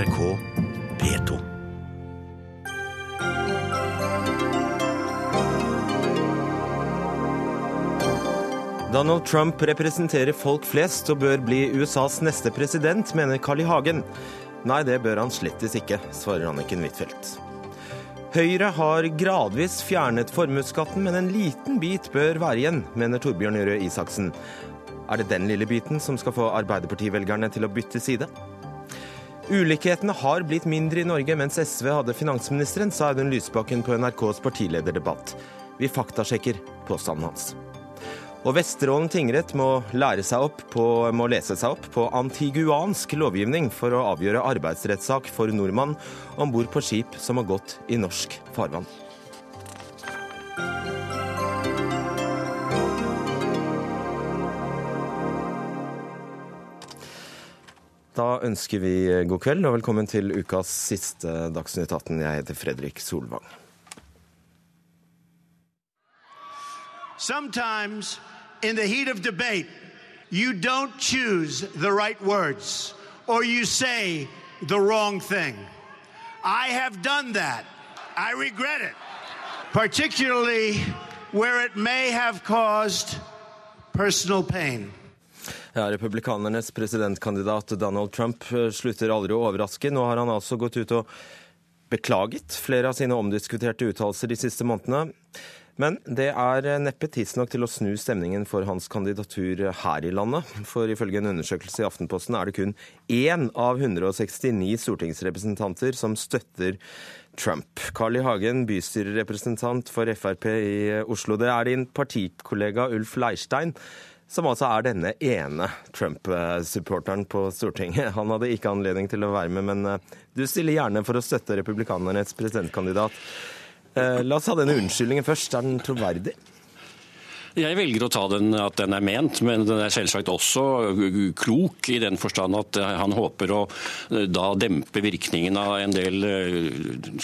NRK P2. Donald Trump representerer folk flest og bør bli USAs neste president, mener Carl I. Hagen. Nei, det bør han slettes ikke, svarer Anniken Huitfeldt. Høyre har gradvis fjernet formuesskatten, men en liten bit bør være igjen, mener Torbjørn Røe Isaksen. Er det den lille biten som skal få Arbeiderpartivelgerne til å bytte side? Ulikhetene har blitt mindre i Norge mens SV hadde finansministeren, sa Audun Lysbakken på NRKs partilederdebatt. Vi faktasjekker påstanden hans. Og Vesterålen tingrett må, på, må, lese seg opp på antiguansk lovgivning for å avgjøre arbeidsrettssak for nordmann om bord på skip som har gått i norsk farvann. Da ønsker vi eh, god kveld og velkommen til ukas siste Dagsnytt 18. Jeg heter Fredrik Solvang. Sometimes in the heat of debate, you don't choose the right words or you say the wrong thing. I have done that. I regret it, particularly where it may have caused personal pain. Ja, Republikanernes presidentkandidat Donald Trump eh, slutter aldri å overraske. Nå har han altså gått ut og beklaget flere av sine omdiskuterte uttalelser de siste månedene. Men det er neppe tidsnok til å snu stemningen for hans kandidatur her i landet. For ifølge en undersøkelse i Aftenposten er det kun én av 169 stortingsrepresentanter som støtter Trump. Carl I. Hagen, bystyrerepresentant for Frp i Oslo. Det er din partikollega Ulf Leirstein som altså er denne ene Trump-supporteren på Stortinget. Han hadde ikke anledning til å være med, men eh, du stiller gjerne for å støtte republikanernes presidentkandidat. Eh, la oss ha denne unnskyldningen først. Er den troverdig? Jeg velger å ta den at den er ment, men den er selvsagt også klok i den forstand at han håper å eh, da dempe virkningen av en del eh,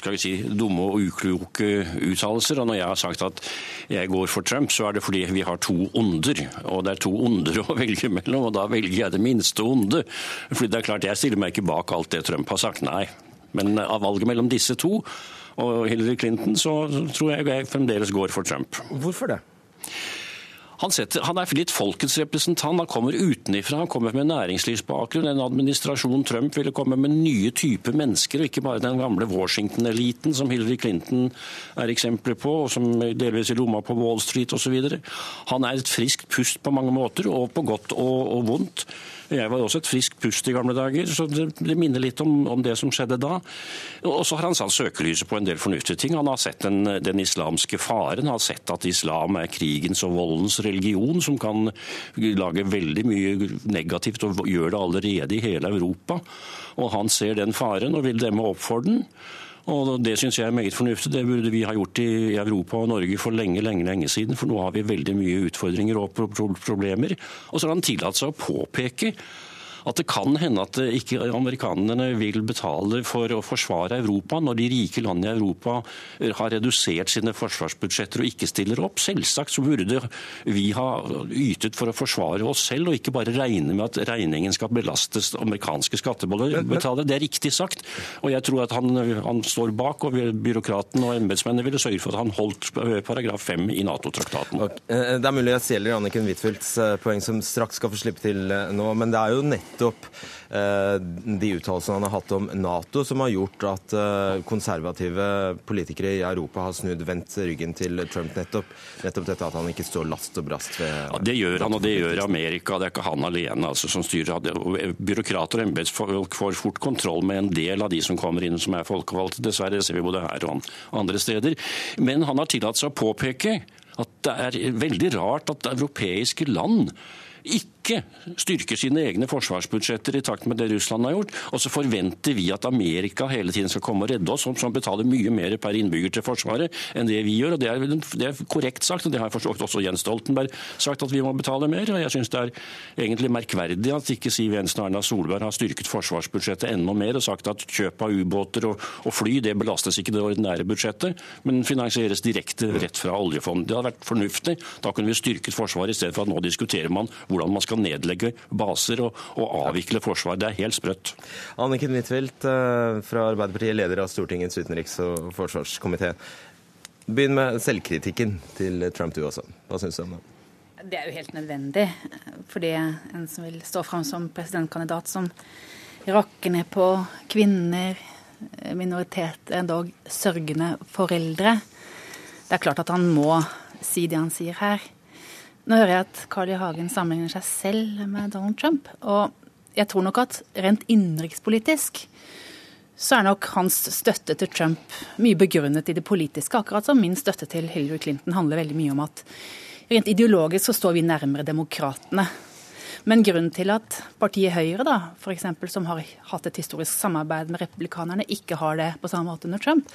skal vi si, dumme og ukloke uttalelser. Og når jeg har sagt at jeg går for Trump, så er det fordi vi har to onder. Og det er to onder å velge mellom, og da velger jeg det minste onde. Fordi det er klart, jeg stiller meg ikke bak alt det Trump har sagt, nei. Men av valget mellom disse to og Hillary Clinton, så tror jeg jeg fremdeles går for Trump. Hvorfor det? Han, setter, han, er litt folkets representant. Han kommer utenifra. Han kommer med næringslivsbakgrunn. En administrasjon Trump ville komme med nye typer mennesker, og ikke bare den gamle Washington-eliten som Hillary Clinton er eksempler på, og som delvis i lomma på Wall Street osv. Han er et friskt pust på mange måter, og på godt og, og vondt. Jeg var også et friskt pust i gamle dager, så det, det minner litt om, om, det som skjedde da. Og så har han satt søkelyset på en del fornuftige ting. Han har sett den, den islamske faren, har sett at islam er krigens og voldens religion, som kan lage veldig mye negativt, og gjør det allerede i hele Europa. Og han ser den faren og vil demme opp for den. Og Det syns jeg er meget fornuftig. Det burde vi ha gjort i Europa og Norge for lenge lenge, lenge siden. For nå har vi veldig mye utfordringer og problemer. Og så har han tillatt seg å påpeke at det kan hende at ikke amerikanerne vil betale for å forsvare Europa når de rike landene i Europa har redusert sine forsvarsbudsjetter og ikke stiller opp. Selvsagt så burde vi ha ytet for å forsvare oss selv, og ikke bare regne med at regningen skal belastes amerikanske skattebetalere. Det er riktig sagt, og jeg tror at han, han står bak, og byråkraten og embetsmennene ville sørge for at han holdt paragraf 5 i Nato-traktaten. Okay. Eh, det er mulig jeg stjeler Anniken Huitfeldts eh, poeng, som straks skal få slippe til eh, nå, men det er jo nett nettopp eh, de uttalelsene han har hatt om Nato, som har gjort at eh, konservative politikere i Europa har snudd, vendt ryggen til Trump. Nettopp, nettopp dette at han ikke står last og brast ved ja, Det gjør han, og det gjør Amerika. Det er ikke han alene altså, som styrer. Byråkrater og embetsfolk får fort kontroll med en del av de som kommer inn som er folkevalgte. Dessverre ser vi både her og andre steder. Men han har tillatt seg å påpeke at det er veldig rart at europeiske land ikke styrker sine egne forsvarsbudsjetter i takt med det Russland har gjort. Og så forventer vi at Amerika hele tiden skal komme og redde oss, som, betaler mye mer per innbygger til Forsvaret enn det vi gjør. og Det er, det er korrekt sagt, og det har forstått også Jens Stoltenberg sagt at vi må betale mer. og Jeg syns det er egentlig merkverdig at ikke Siv Jensen og Erna Solberg har styrket forsvarsbudsjettet enda mer og sagt at kjøp av ubåter og, og, fly det belastes ikke det ordinære budsjettet, men finansieres direkte rett fra oljefondet. Det hadde vært fornuftig. Da kunne vi styrket Forsvaret i stedet for at nå diskuterer man hvordan man skal skal nedlegge baser og, og avvikle forsvar. Det er helt sprøtt. Anniken Huitfeldt eh, fra Arbeiderpartiet, leder av Stortingets utenriks- og forsvarskomité. Begynn med selvkritikken til Trump du også. Hva syns du om det? Det er jo helt nødvendig. Fordi en som vil stå fram som presidentkandidat som rakker ned på kvinner, minoriteter, endog sørgende foreldre. Det er klart at han må si det han sier her. Nå hører jeg at Carl I. Hagen sammenligner seg selv med Donald Trump. Og jeg tror nok at rent innenrikspolitisk så er nok hans støtte til Trump mye begrunnet i det politiske, akkurat som min støtte til Hillary Clinton handler veldig mye om at rent ideologisk så står vi nærmere demokratene. Men grunnen til at partiet Høyre, da, for eksempel, som har hatt et historisk samarbeid med republikanerne, ikke har det på samme måte under Trump,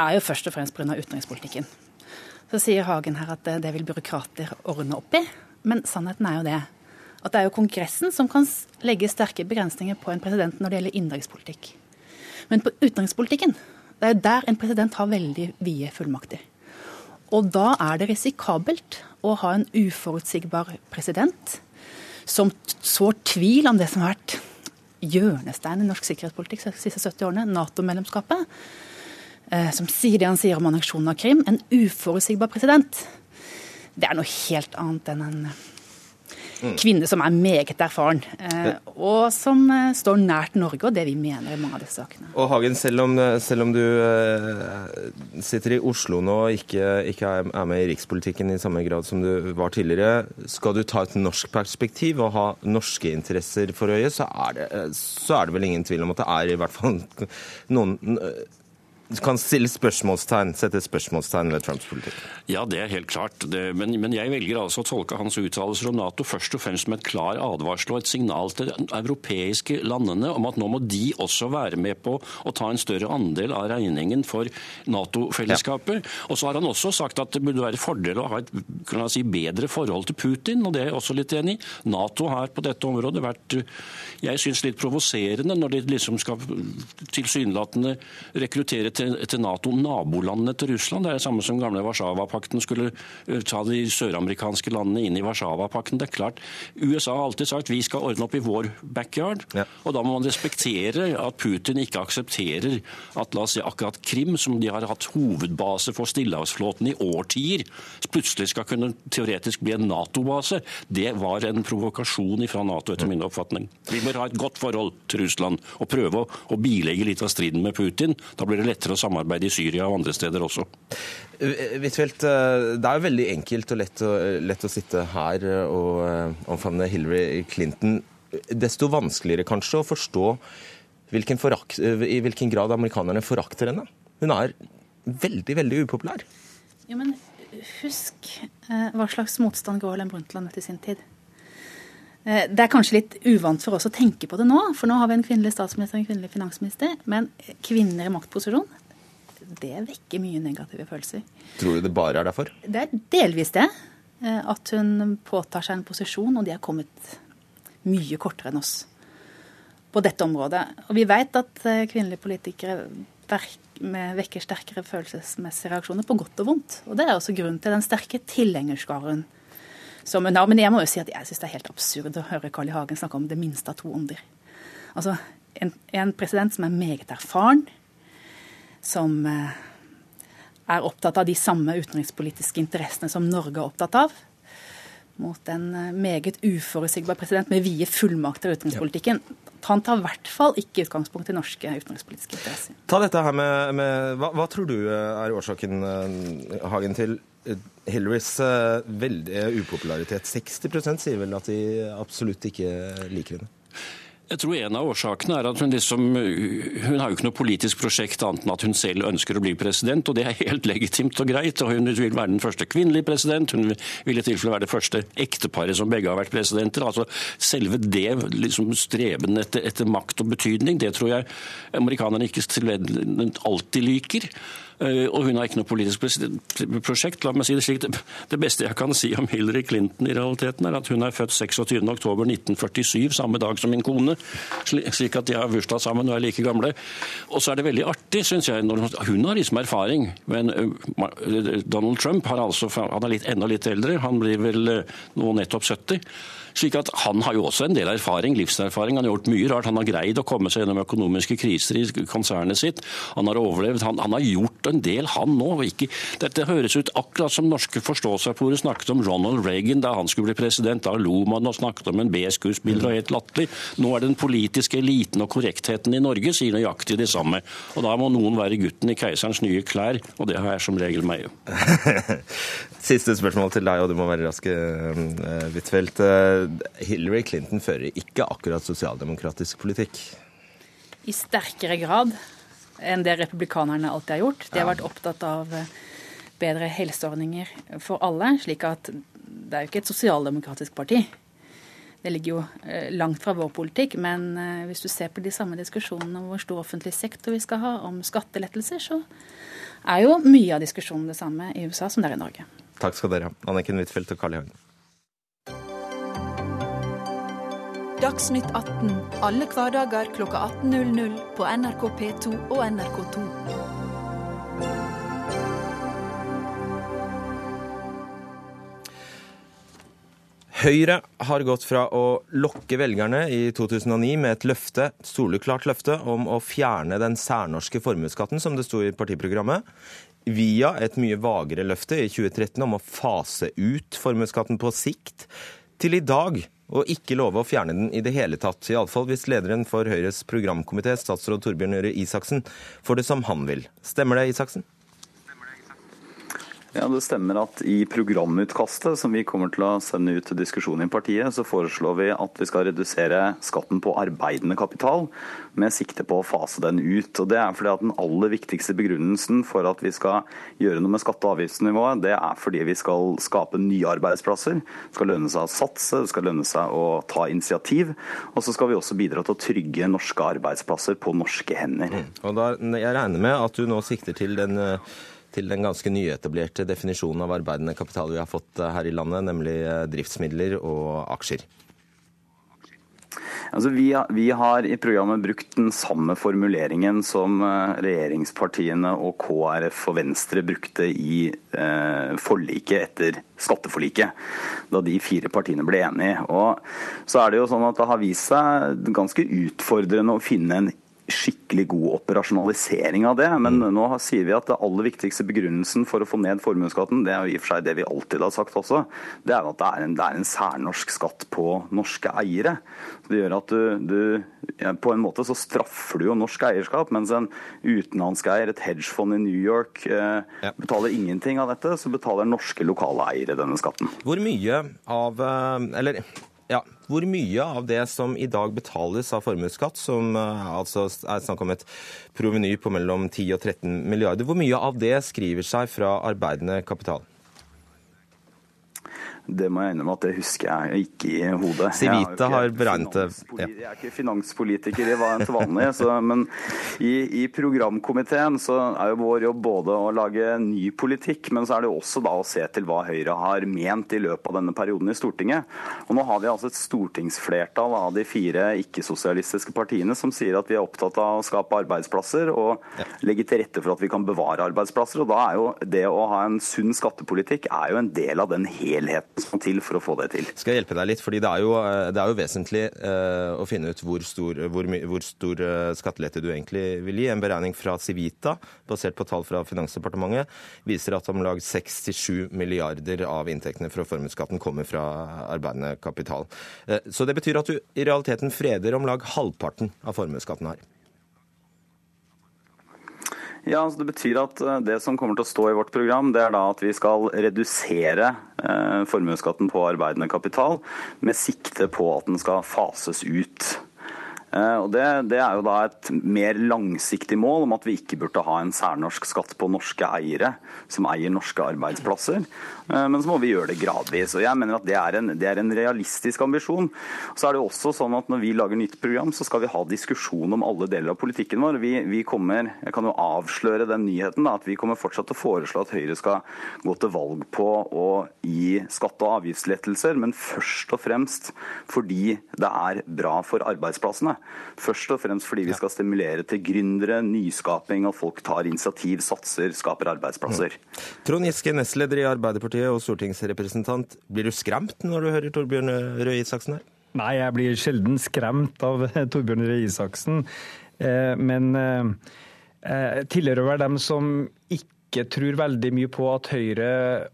er jo først og fremst pga. utenrikspolitikken. Så sier Hagen her at det vil byråkrater ordne opp i. Men sannheten er jo det at det er jo Kongressen som kan legge sterke begrensninger på en president når det gjelder innenrikspolitikk. Men på utenrikspolitikken, det er jo der en president har veldig vide fullmakter. Og da er det risikabelt å ha en uforutsigbar president som sår tvil om det som har vært hjørnesteinen i norsk sikkerhetspolitikk de siste 70 årene, Nato-medlemskapet, eh, som sier det han sier om anneksjonen av Krim. En uforutsigbar president. Det er noe helt annet enn en kvinne som er meget erfaren, eh, og som eh, står nært Norge og det vi mener i mange av disse sakene. Og Hagen, selv om, selv om du sitter i Oslo nå og ikke, ikke, er med i rikspolitikken i samme grad som du var tidligere, skal du ta et norsk perspektiv og ha norske interesser for øye, så er det, så er det vel ingen tvil om at det er i hvert fall noen kan stille spørsmålstegn, sette spørsmålstegn ved Trumps politikk? Ja, det er helt klart. Det, men, men, jeg velger altså å tolke hans uttalelser om Nato først og fremst med et klar advarsel og et signal til de europeiske landene om at nå må de også være med på å ta en større andel av regningen for Nato-fellesskapet. Ja. Og så har han også sagt at det burde være fordel å ha et si, bedre forhold til Putin, og det er jeg også litt enig i. Nato har på dette området vært jeg synes, litt provoserende når de liksom skal tilsynelatende rekruttere til, til Nato nabolandene til Russland. Det er det samme som gamle Warszawapakten skulle eh, ta de søramerikanske landene inn i Warszawapakten. Det er klart, USA har alltid sagt vi skal ordne opp i vår backyard. Ja. Og da må man respektere at Putin ikke aksepterer at la oss si, akkurat Krim, som de har hatt hovedbase for Stillehavsflåten i årtier, plutselig skal kunne teoretisk bli en Nato-base. Det var en provokasjon fra Nato, etter min oppfatning. Vi bør ha et godt forhold til Russland og prøve å, å bilegge litt av striden med Putin. Da blir det lettere å samarbeide i Syria og andre steder også. Huitfeldt, eh, det er jo veldig enkelt og lett å, lett å sitte her og eh, omfavne Hillary Clinton. Desto vanskeligere kanskje å forstå hvilken forakt, i hvilken grad amerikanerne forakter henne. Hun er veldig, veldig upopulær. Ja, men husk eh, hva slags motstand Gro Harlem Brundtland møtte i sin tid. Det er kanskje litt uvant for oss å tenke på det nå, for nå har vi en kvinnelig statsminister og en kvinnelig finansminister. Men kvinner i maktposisjon det vekker mye negative følelser. Tror du det bare er derfor? Det er delvis det. Eh, at hun påtar seg en posisjon, og de har kommet mye kortere enn oss på dette området. Og vi vet at eh, kvinnelige politikere vekker sterkere følelsesmessige reaksjoner på godt og vondt. Og det er også grunnen til den sterke tilhengerskaren som hun har. Men jeg må jo si at jeg syns det er helt absurd å høre Carl I. Hagen snakke om det minste av to onder. Altså, en, en president som er meget erfaren, som eh, er opptatt av de samme utenrikspolitiske interessene som Norge er opptatt av, mot en eh, meget uforutsigbar president med vide fullmakter i utenrikspolitikken. Han tar i hvert fall ikke utgangspunkt i norske utenrikspolitiske interesser. Ta dette her med, med hva, hva, tror du eh, er årsaken, Hagen, til Hillarys veldige upopularitet? 60 sier vel at de absolutt ikke liker henne? Jeg tror en av årsakene er at hun liksom Hun har jo ikke noe politisk prosjekt annet enn at hun selv ønsker å bli president, og det er helt legitimt og greit. og Hun vil være den første kvinnelige president, hun vil i tilfelle være det første ekteparet som begge har vært presidenter. altså Selve det liksom streben etter, etter makt og betydning, det tror jeg amerikanerne ikke alltid liker. Eh, og hun har ikke noe politisk prosjekt. La meg si det slik. Det beste jeg kan si om Hillary Clinton i realiteten, er at hun er født 26.10.1947, samme dag som min kone. Slik at de har bursdag sammen og er like gamle. Og så er det veldig artig, syns jeg, hun har liksom erfaring. Men eh, Donald Trump har altså, han er litt, enda litt eldre. Han blir vel eh, nå nettopp 70. Slik at Han har jo også en del erfaring, livserfaring. Han har gjort mye rart. Han har greid å komme seg gjennom økonomiske kriser i konsernet sitt. Han har overlevd. Han, han har gjort en del, han nå. Ikke, dette høres ut akkurat som norske forståsegpåere snakket om Ronald Reagan da han skulle bli president. Da lo man og snakket om en B-skuespiller og helt latterlig. Nå er den politiske eliten og korrektheten i Norge sier nøyaktig det samme. Og da må noen være gutten i keiserens nye klær, og det har jeg som regel meg. Siste spørsmål til deg, og du må være rask, eh, Huitfeldt. Hillary Clinton fører ikke akkurat sosialdemokratisk politikk? I sterkere grad enn det republikanerne alltid har gjort. De har vært opptatt av eh, bedre helseordninger for alle, slik at det er jo ikke et sosialdemokratisk parti. Det ligger jo eh, langt fra vår politikk, men eh, hvis du ser på de samme diskusjonene om hvor stor offentlig sektor vi skal ha, om skattelettelser, så er jo mye av diskusjonen det samme i USA som det er i Norge. Takk skal dere ha, Anniken Huitfeldt og Carl I. Hagen. Dagsnytt 18 alle hverdager klokka 18.00 på NRK P2 og NRK2. Høyre har gått fra å lokke velgerne i 2009 med et løfte, soleklart løfte om å fjerne den særnorske formuesskatten, som det sto i partiprogrammet, via et mye vagere løfte i 2013 om å fase ut formuesskatten på sikt, til i dag og ikke love å fjerne den i det hele tatt. Iallfall hvis lederen for Høyres programkomité, statsråd Torbjørn Røe Isaksen, får det som han vil. Stemmer det, Isaksen? Ja, Det stemmer at i programutkastet som vi kommer til å sende ut til diskusjon i partiet, så foreslår vi at vi skal redusere skatten på arbeidende kapital med sikte på å fase den ut. Og Det er fordi at den aller viktigste begrunnelsen for at vi skal gjøre noe med skatte- og avgiftsnivået, det er fordi vi skal skape nye arbeidsplasser. Det skal lønne seg å satse, det skal lønne seg å ta initiativ. Og så skal vi også bidra til å trygge norske arbeidsplasser på norske hender. Mm. Og da, Jeg regner med at du nå sikter til den eh, til den ganske nyetablerte definisjonen av arbeidende kapital vi har fått eh, her i landet, nemlig eh, driftsmidler og aksjer? Altså, vi, har, vi, har i programmet brukt den samme formuleringen som eh, regjeringspartiene og KrF og Venstre brukte i eh, forliket etter skatteforliket, da de fire partiene ble enige. Og så er Det jo sånn at det har vist seg ganske utfordrende å finne en skikkelig god operasjonalisering av det. Men mm. nå sier vi at det aller viktigste begrunnelsen for å få ned formuesskatten, det er jo i og for seg det vi alltid har sagt også, det er at det er en, det er en særnorsk skatt på norske eiere. Det gjør at du, du ja, På en måte så straffer du jo norsk eierskap, mens en utenlandsk eier, et hedgefond i New York, eh, ja. betaler ingenting av dette, så betaler norske lokale eiere denne skatten. Hvor mye av eh, Eller ja, Hvor mye av det som i dag betales av formuesskatt, som uh, altså er snakk om et proveny på mellom 10 og 13 milliarder, hvor mye av det skriver seg fra arbeidende kapital? Det må jeg innrømme at det husker jeg ikke i hodet. Civita har beregnet det. Ja. Jeg er ikke finanspolitiker i vanlig, så, men i, i, programkomiteen så er jo vår jobb både å lage ny politikk, men så er det også da å se til hva Høyre har ment i løpet av denne perioden i Stortinget. Og nå har vi altså et stortingsflertall av de fire ikke-sosialistiske partiene som sier at vi er opptatt av å skape arbeidsplasser og legge til rette for at vi kan bevare arbeidsplasser. Og da er jo det å ha en sunn skattepolitikk er jo en del av den helheten som til for å få det til. Skal jeg hjelpe deg litt, fordi det er jo, eh, det er jo vesentlig uh, å finne ut hvor stor, hvor, hvor stor uh, skattelette du egentlig vil gi. En beregning fra Civita, basert på tall fra Finansdepartementet, viser at om lag 6-7 milliarder av inntektene fra formuesskatten kommer fra arbeidende kapital. Uh, så det betyr at du i realiteten freder om lag halvparten av formuesskatten her. Ja, altså Det betyr at eh, det som kommer til å stå i vårt program, det er da at vi skal redusere eh, formuesskatten på arbeidende kapital med sikte på at den skal fases ut. Og det, det, er jo da et mer langsiktig mål om at vi ikke burde ha en særnorsk skatt på norske eiere som eier norske arbeidsplasser. Men så må vi gjøre det gradvis. og jeg mener at Det er en, det er en realistisk ambisjon. Så er det også sånn at Når vi lager nytt program, så skal vi ha diskusjon om alle deler av politikken vår. Vi, vi kommer, Jeg kan jo avsløre den nyheten da, at vi kommer fortsatt til å foreslå at Høyre skal gå til valg på å gi skatte- og avgiftslettelser, men først og fremst fordi det er bra for arbeidsplassene. Først og fremst fordi vi skal stimulere til gründere, nyskaping, og folk tar initiativ, satser, skaper arbeidsplasser. Mm. Trond Giske, nestleder i Arbeiderpartiet og stortingsrepresentant. Blir du skremt når du hører Torbjørn Røe Isaksen her? Nei, jeg blir sjelden skremt av Torbjørn Røe Isaksen. Eh, men jeg eh, tilhører vel dem som ikke ikke tror veldig mye på at Høyre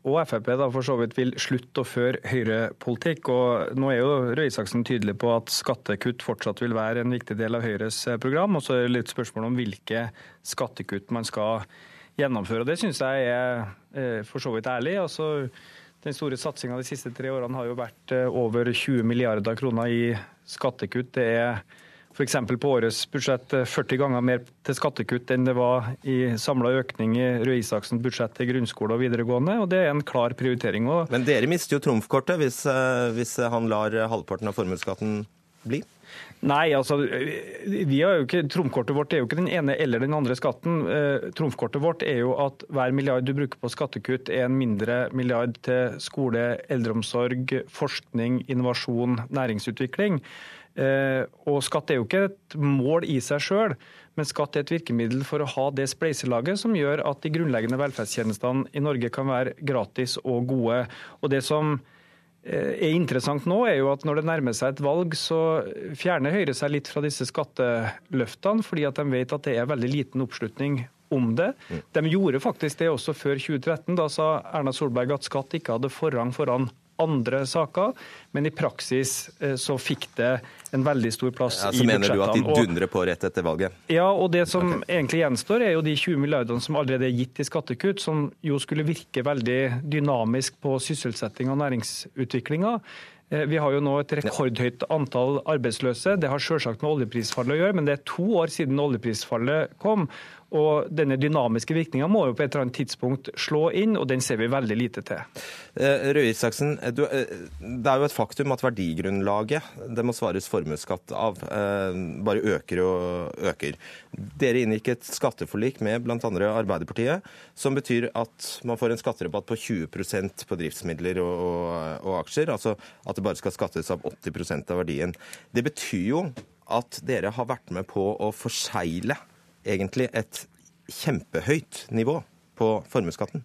og Frp da for så vidt vil slutte å føre høyrepolitikk. Og nå er jo Røe Isaksen tydelig på at skattekutt fortsatt vil være en viktig del av Høyres program. Og så er det litt spørsmål om hvilke skattekutt man skal gjennomføre. Og Det syns jeg er eh, for så vidt ærlig. altså den store satsinga de siste tre årene har jo vært eh, over 20 milliarder kroner i skattekutt. Det er f.eks. på årets budsjett 40 ganger mer til skattekutt enn det var i samla økning i Røe Isaksens budsjett til grunnskole og videregående, og det er en klar prioritering. Men dere mister jo trumfkortet hvis, eh, hvis han lar halvparten av formuesskatten bli? Nei, altså, vi har jo ikke, Trumfkortet vårt er jo ikke den ene eller den andre skatten. Eh, trumfkortet vårt er jo at hver milliard du bruker på skattekutt, er en mindre milliard til skole, eldreomsorg, forskning, innovasjon, næringsutvikling. Eh, og skatt er jo ikke et mål i seg sjøl, men skatt er et virkemiddel for å ha det spleiselaget som gjør at de grunnleggende velferdstjenestene i Norge kan være gratis og gode. Og det som eh, er interessant nå, er jo at når det nærmer seg et valg, så fjerner Høyre seg litt fra disse skatteløftene, fordi at de vet at det er veldig liten oppslutning om det. De gjorde faktisk det også før 2013. Da sa Erna Solberg at skatt ikke hadde forrang foran andre saker, men i praksis eh, så fikk det en veldig stor plass ja, i budsjettene. Så mener du at de dundrer på rett etter valget? Ja, og det som okay. egentlig gjenstår, er jo de 20 milliardene som allerede er gitt i skattekutt, som jo skulle virke veldig dynamisk på sysselsetting og næringsutviklinga. Eh, vi har jo nå et rekordhøyt antall arbeidsløse. Det har selvsagt med oljeprisfallet å gjøre, men det er to år siden oljeprisfallet kom. Og denne dynamiske virkninga må jo på et eller annet tidspunkt slå inn, og den ser vi veldig lite til. Eh, Røe Isaksen, eh, det er jo et faktum at verdigrunnlaget det må svares formuesskatt av, eh, bare øker og øker. Dere inngikk et skatteforlik med bl.a. Arbeiderpartiet, som betyr at man får en skatterabatt på 20% på driftsmidler og, og, og aksjer. Altså at det bare skal skattes av 80% av verdien. Det betyr jo at dere har vært med på å forsegle egentlig et kjempehøyt nivå på formuesskatten?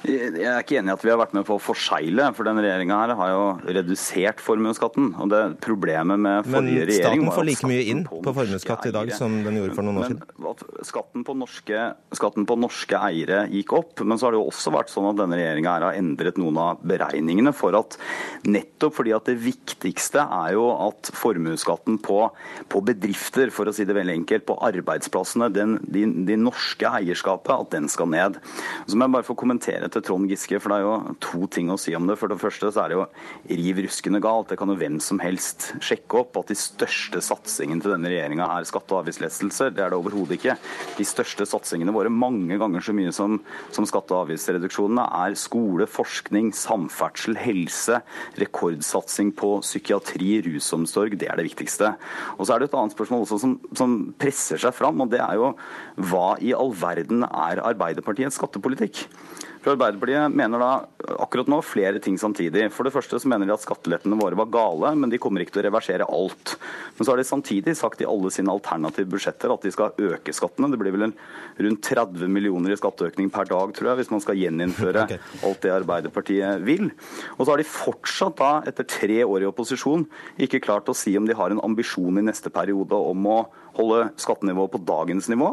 Jeg er ikke enig i at vi har vært med på å forsegle, for denne regjeringa har jo redusert formuesskatten. Og det problemet med forrige regjering Men staten får like mye inn på, på formuesskatt i dag som den gjorde for noen år siden. Skatten på, norske, skatten på norske eiere gikk opp, men så har det jo også vært sånn at denne regjeringa har endret noen av beregningene for at nettopp fordi at det viktigste er jo at formuesskatten på, på, bedrifter, for å si det veldig enkelt, på arbeidsplassene, den, de, de norske eierskapet, at den skal ned. Så må jeg bare få kommentere til Trond Giske, for det er jo to ting å si om det. For det første så er det jo riv ruskende galt. Det kan jo hvem som helst sjekke opp at de største satsingene til denne regjeringa er skatte- og avgiftslettelser. Det er det overhodet ikke. De største satsingene våre, mange ganger så mye som, som skatte- og avgiftsreduksjonene, er skole, forskning, samferdsel, helse, rekordsatsing på psykiatri, rusomsorg. Det er det viktigste. Og så er det et annet spørsmål også som, som presser seg fram, og det er jo hva i all verden er Arbeiderpartiets skattepolitikk? For Arbeiderpartiet mener da akkurat nå flere ting samtidig. For det første så mener de at skattelettene våre var gale, men de kommer ikke til å reversere alt. Men så har de samtidig sagt i alle sine alternative budsjetter at de skal øke skattene. Det blir vel en rundt 30 millioner i skatteøkning per dag, tror jeg, hvis man skal gjeninnføre alt det Arbeiderpartiet vil. Og så har de fortsatt da, etter tre år i opposisjon, ikke klart å si om de har en ambisjon i neste periode om å holde skattenivået på dagens nivå,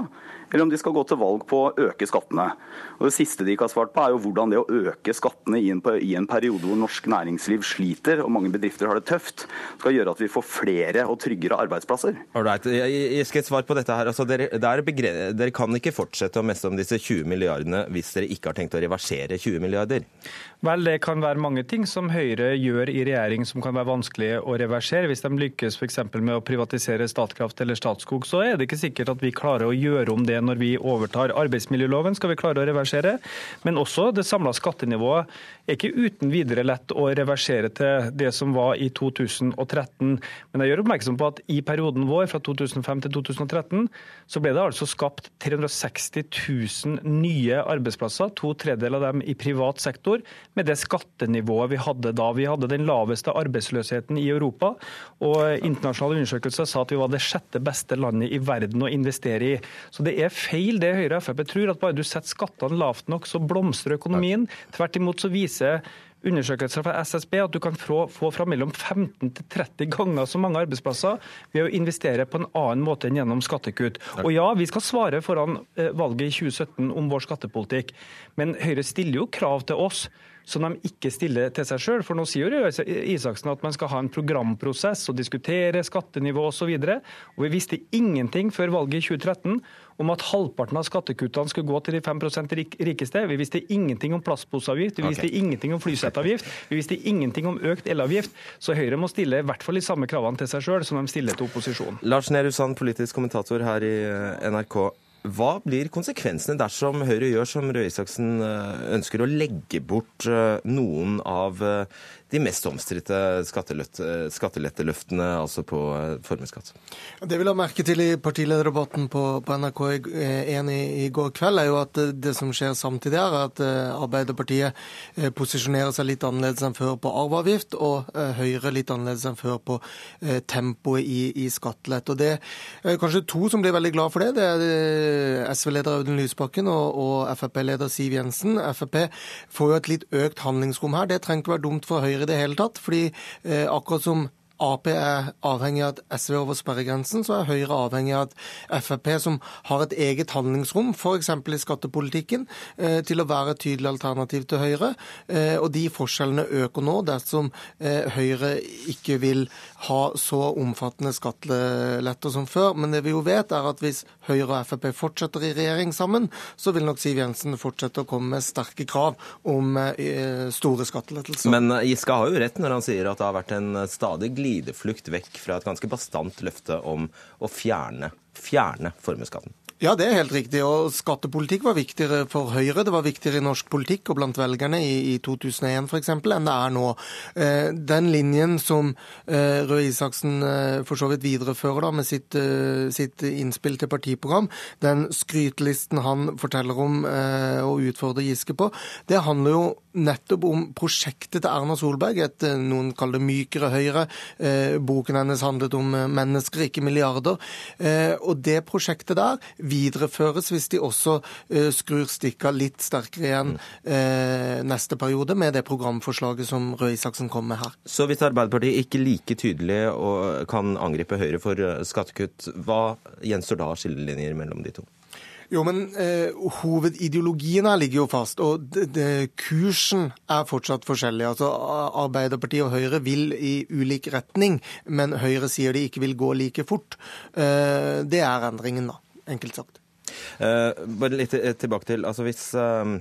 eller om de skal gå til valg på å øke skattene. Og Det siste de ikke har svart på, er jo hvordan det å øke skattene i en, i en periode hvor norsk næringsliv sliter og mange bedrifter har det tøft, skal gjøre at vi får flere og tryggere arbeidsplasser. Alright, jeg skal et svar på dette her. Altså, dere, dere, kan ikke fortsette å messe om disse 20 milliardene hvis dere ikke har tenkt å reversere 20 milliarder? Vel, det kan være mange ting som Høyre gjør i regjering som kan være vanskelig å reversere. Hvis de lykkes f.eks. med å privatisere Statkraft eller Statskog, så er det ikke sikkert at vi klarer å gjøre om det når vi overtar arbeidsmiljøloven. skal vi klare å reversere. Men også det samla skattenivået er ikke uten videre lett å reversere til det som var i 2013. Men jeg gjør oppmerksom på at i perioden vår fra 2005 til 2013 så ble det altså skapt 360 000 nye arbeidsplasser, to tredjedeler av dem i privat sektor med det skattenivået vi hadde da. Vi hadde den laveste arbeidsløsheten i Europa, og internasjonale undersøkelser sa at vi var det sjette beste landet i verden å investere i. Så det er feil det Høyre og Frp tror, at bare du setter skattene lavt nok, så blomstrer økonomien. Tvert imot så viser undersøkelser fra SSB at du kan få, få fra mellom 15 til 30 ganger så mange arbeidsplasser ved å investere på en annen måte enn gjennom skattekutt. Og ja, vi skal svare foran eh, valget i 2017 om vår skattepolitikk, men Høyre stiller jo krav til oss som de ikke stiller til seg sjøl. For nå sier jo Isaksen at man skal ha en programprosess og diskutere skattenivå osv. Og, og vi visste ingenting før valget i 2013 om at halvparten av skattekuttene skulle gå til de 5% rikeste. Vi visste ingenting om plastposeavgift, vi visste okay. ingenting om flysettavgift, vi visste ingenting om økt elavgift. Så Høyre må stille i hvert fall de samme kravene til seg sjøl som de stiller til opposisjonen. Lars Nehru Sand, politisk kommentator her i NRK. Hva blir konsekvensene dersom Høyre gjør som Røe Isaksen eh, ønsker å legge bort eh, noen av de mest omstridte skatteletteløftene, altså på eh, formuesskatt. Det vi la merke til i partilederdebatten på, på NRK1 i, i, går kveld, er jo at det som skjer samtidig er at eh, Arbeiderpartiet eh, posisjonerer seg litt annerledes enn før på arveavgift, og Høyre litt annerledes enn før på tempoet i, i skattelett. Og Det er kanskje to som blir veldig glad for det. Det er SV-leder Audun Lysbakken og, og Frp-leder Siv Jensen. Frp får jo et litt økt handlingsrom her. Det trenger ikke være dumt for Høyre Høyre i det hele tatt. fordi eh, akkurat som Ap er avhengig av at SV over sperregrensen, så er Høyre avhengig av at Frp, som har et eget handlingsrom, f.eks. i skattepolitikken, eh, til å være et tydelig alternativ til Høyre. Eh, og de forskjellene øker nå dersom Høyre ikke vil ha så omfattende skatteletter som før. Men det vi jo vet, er at hvis Høyre og Frp fortsetter i regjering sammen, så vil nok Siv Jensen fortsette å komme med sterke krav om store skattelettelser. Men Giske har jo rett når han sier at det har vært en stadig glidende glideflukt vekk fra et ganske bastant løfte om å fjerne, fjerne formuesskatten. Ja, det er helt riktig. Og skattepolitikk var viktigere for Høyre. Det var viktigere i norsk politikk og blant velgerne i, i 2001 f.eks. enn det er nå. Eh, den linjen som eh, Røe Isaksen eh, for så vidt viderefører da, med sitt, sitt, innspill til partiprogram, den skrytelisten han forteller om og utfordrer Giske på, det handler jo nettopp om prosjektet til Erna Solberg, et noen kaller det mykere Høyre. Boken hennes handlet om mennesker, ikke milliarder. Og det prosjektet der videreføres hvis de også skrur stikka litt sterkere igjen neste periode med det programforslaget som Røe Isaksen kom med her. Så hvis Arbeiderpartiet ikke like tydelig kan angripe Høyre for skattekutt, hva gjenstår da av skillelinjer mellom de to? Jo, men eh, Hovedideologien her ligger jo fast, og de, de, kursen er fortsatt forskjellig. Altså, Arbeiderpartiet og Høyre vil i ulik retning, men Høyre sier de ikke vil gå like fort. Eh, det er endringen, da, enkelt sagt. Eh, bare litt tilbake til altså Hvis uh,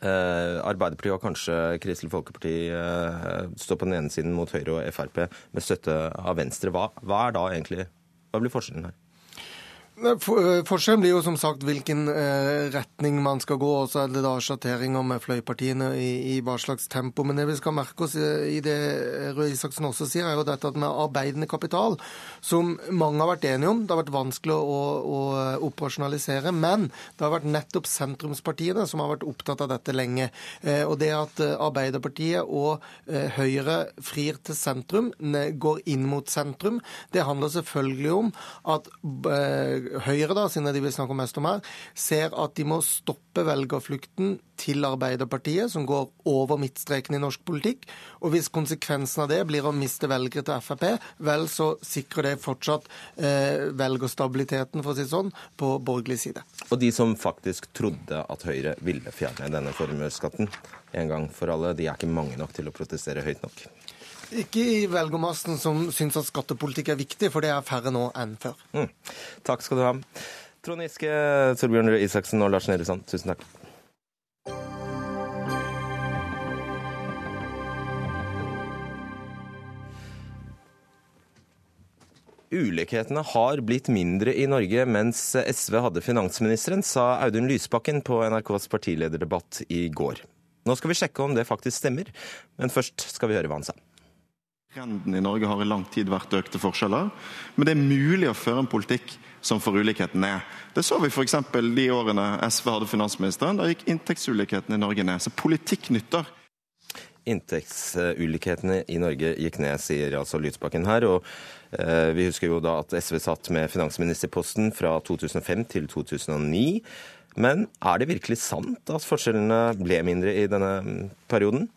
Arbeiderpartiet og kanskje Kristelig Folkeparti eh, står på den ene siden mot Høyre og Frp med støtte av Venstre, hva, hva er da egentlig Hva blir forskjellen her? Forskjellen blir jo som sagt hvilken retning man skal gå, og så er det da sjatteringer med fløypartiene i, i, hva slags tempo. Men det vi skal merke oss i det Røe Isaksen også sier, er jo dette med arbeidende kapital, som mange har vært enige om. Det har vært vanskelig å, å operasjonalisere, men det har vært nettopp sentrumspartiene som har vært opptatt av dette lenge. Og det at Arbeiderpartiet og Høyre frir til sentrum, går inn mot sentrum, det handler selvfølgelig om at Høyre, da, siden de vil snakke mest om her, ser at de må stoppe velgerflukten til Arbeiderpartiet, som går over midtstreken i norsk politikk. Og hvis konsekvensen av det blir å miste velgere til Frp, vel, så sikrer det fortsatt eh, velgerstabiliteten, for å si det sånn, på borgerlig side. Og de som faktisk trodde at Høyre ville fjerne denne formuesskatten en gang for alle, de er ikke mange nok til å protestere høyt nok? Ikke i velgermassen som syns at skattepolitikk er viktig, for det er færre nå enn før. Mm. Takk skal du ha. Trond Giske, Torbjørn Røe Isaksen og Lars Nehru Sand, tusen takk. Ulikhetene har blitt mindre i Norge mens SV hadde finansministeren, sa Audun Lysbakken på NRKs partilederdebatt i går. Nå skal vi sjekke om det faktisk stemmer, men først skal vi høre hva han sa. Trenden i Norge har i lang tid vært økte forskjeller, men det er mulig å føre en politikk som får ulikheten ned. Det så vi f.eks. de årene SV hadde finansministeren. Da gikk inntektsulikheten i Norge ned. Så politikk nytter. Inntektsulikhetene i Norge gikk ned, sier altså Lysbakken her. og eh, Vi husker jo da at SV satt med finansministerposten fra 2005 til 2009. Men er det virkelig sant at forskjellene ble mindre i denne perioden?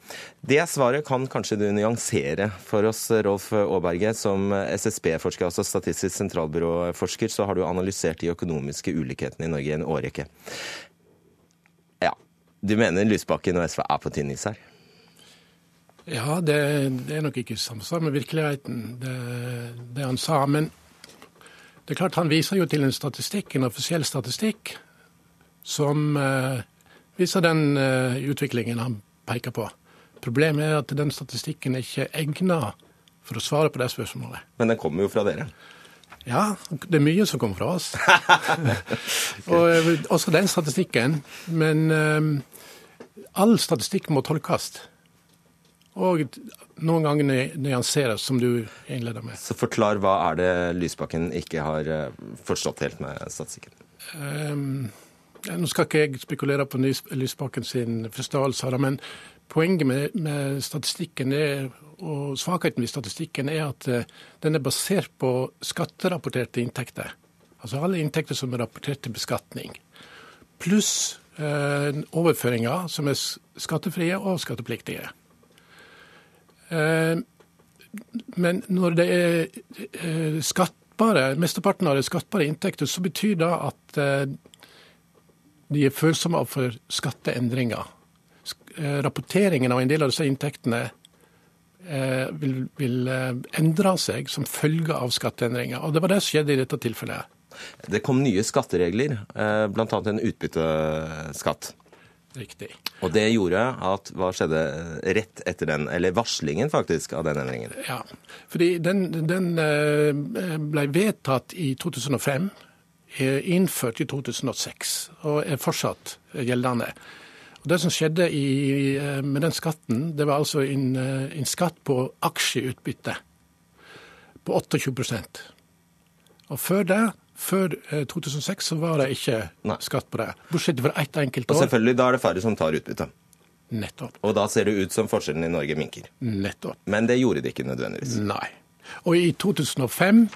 Det svaret kan kanskje du nyansere for oss, Rolf Aaberge. Som SSB-forsker, altså Statistisk sentralbyrå-forsker, så har du analysert de økonomiske ulikhetene i Norge i en årrekke. Ja, du mener Lysbakken og SV er på tynn is her? Ja, det, det, er nok ikke samsvar med virkeligheten, det, det, han sa. Men det er klart han viser jo til en statistikk, en offisiell statistikk, som uh, viser den uh, utviklingen han peker på. Problemet er at den statistikken er ikke egnet for å svare på det spørsmålet. Men den kommer jo fra dere? Ja, det er mye som kommer fra oss. og uh, også den statistikken. Men all statistikk må tolkes og noen ganger nyanseres, som du innleder med. Så forklar hva er det Lysbakken ikke har eh, forstått helt med statistikken? Um, nå skal ikke jeg spekulere på Lysbakken sin forståelse, men poenget med, med statistikken er, og svakheten ved statistikken er at uh, den er basert på skatterapporterte inntekter. Altså alle inntekter som er rapportert til beskatning. Pluss eh, overføringer som er skattefrie og skattepliktige. Eh, men når det er eh, skattbare, mesteparten av det skattbare inntekter, så betyr det at eh, de er følsomme for skatteendringer. Rapporteringen av en del av disse inntektene vil, vil endre seg som følge av skatteendringer. Og Det var det som skjedde i dette tilfellet. Det kom nye skatteregler, bl.a. en utbytteskatt. Riktig. Og det gjorde at Hva skjedde rett etter den, eller varslingen faktisk, av den endringen? Ja, fordi den, den eh, ble vedtatt i 2005, innført i 2006 og er fortsatt gjeldende. Og Det som skjedde i, med den skatten, det var altså en, en skatt på aksjeutbytte på 28% Og Før det før 2006 eh, så var det ikke Nei. skatt på det, bortsett fra ett enkelt år. Og selvfølgelig, Da er det færre som tar utbytte. Nettopp. Og da ser det ut som forskjellen i Norge minker. Nettopp. Men det gjorde det ikke nødvendigvis. Nei. Og i 2005,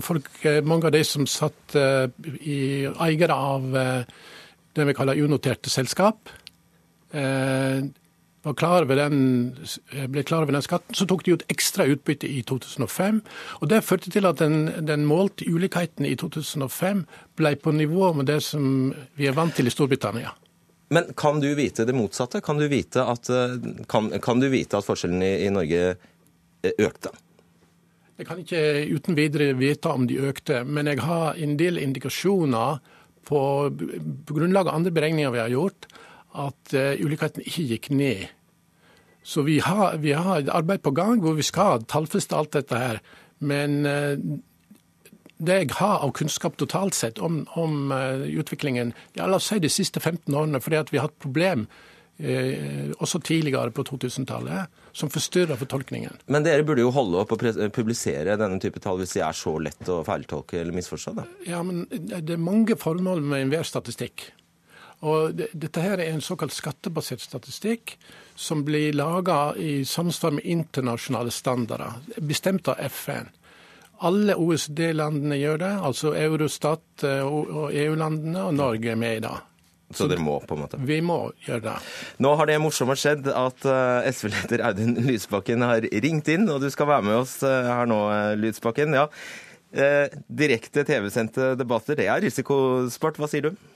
folk, eh, mange av de som satt uh, i eiere av uh, det vi kaller unoterte selskap, var klar den, ble klar over den skatten, så tok de ut ekstra utbytte i 2005. og Det førte til at den, den målte ulikheten i 2005 ble på nivå med det som vi er vant til i Storbritannia. Men kan du vite det motsatte? Kan du vite at, kan, kan du vite at forskjellen i, i Norge eh, økte? Jeg kan ikke uten videre vite om de økte, men jeg har en del indikasjoner på, på grunnlag av andre beregninger vi har gjort, at uh, ulikheten ikke gikk ned. Så vi har, vi har, et arbeid på gang hvor vi skal tallfeste alt dette her. Men uh, det jeg har av kunnskap totalt sett om, om uh, utviklingen ja, la oss si de siste 15 årene, fordi vi har hatt problem også tidligere på 2000-tallet, som forstyrrer fortolkningen. Men dere burde jo holde opp og publisere denne type tall hvis de er så lett å feiltolke eller misforstå? Da. Ja, men det er mange formål med enhver statistikk. Og dette her er en såkalt skattebasert statistikk som blir laga i samsvar med internasjonale standarder, bestemt av FN. Alle OECD-landene gjør det, altså Eurostat og EU-landene, og Norge er med i det. Så dere må, på en måte? Vi må gjøre det. Nå har det morsomme skjedd at SV-leder Audun Lysbakken har ringt inn, og du skal være med oss her nå, Lysbakken. Ja, direkte TV-sendte debatter, det er risikosport. Hva sier du?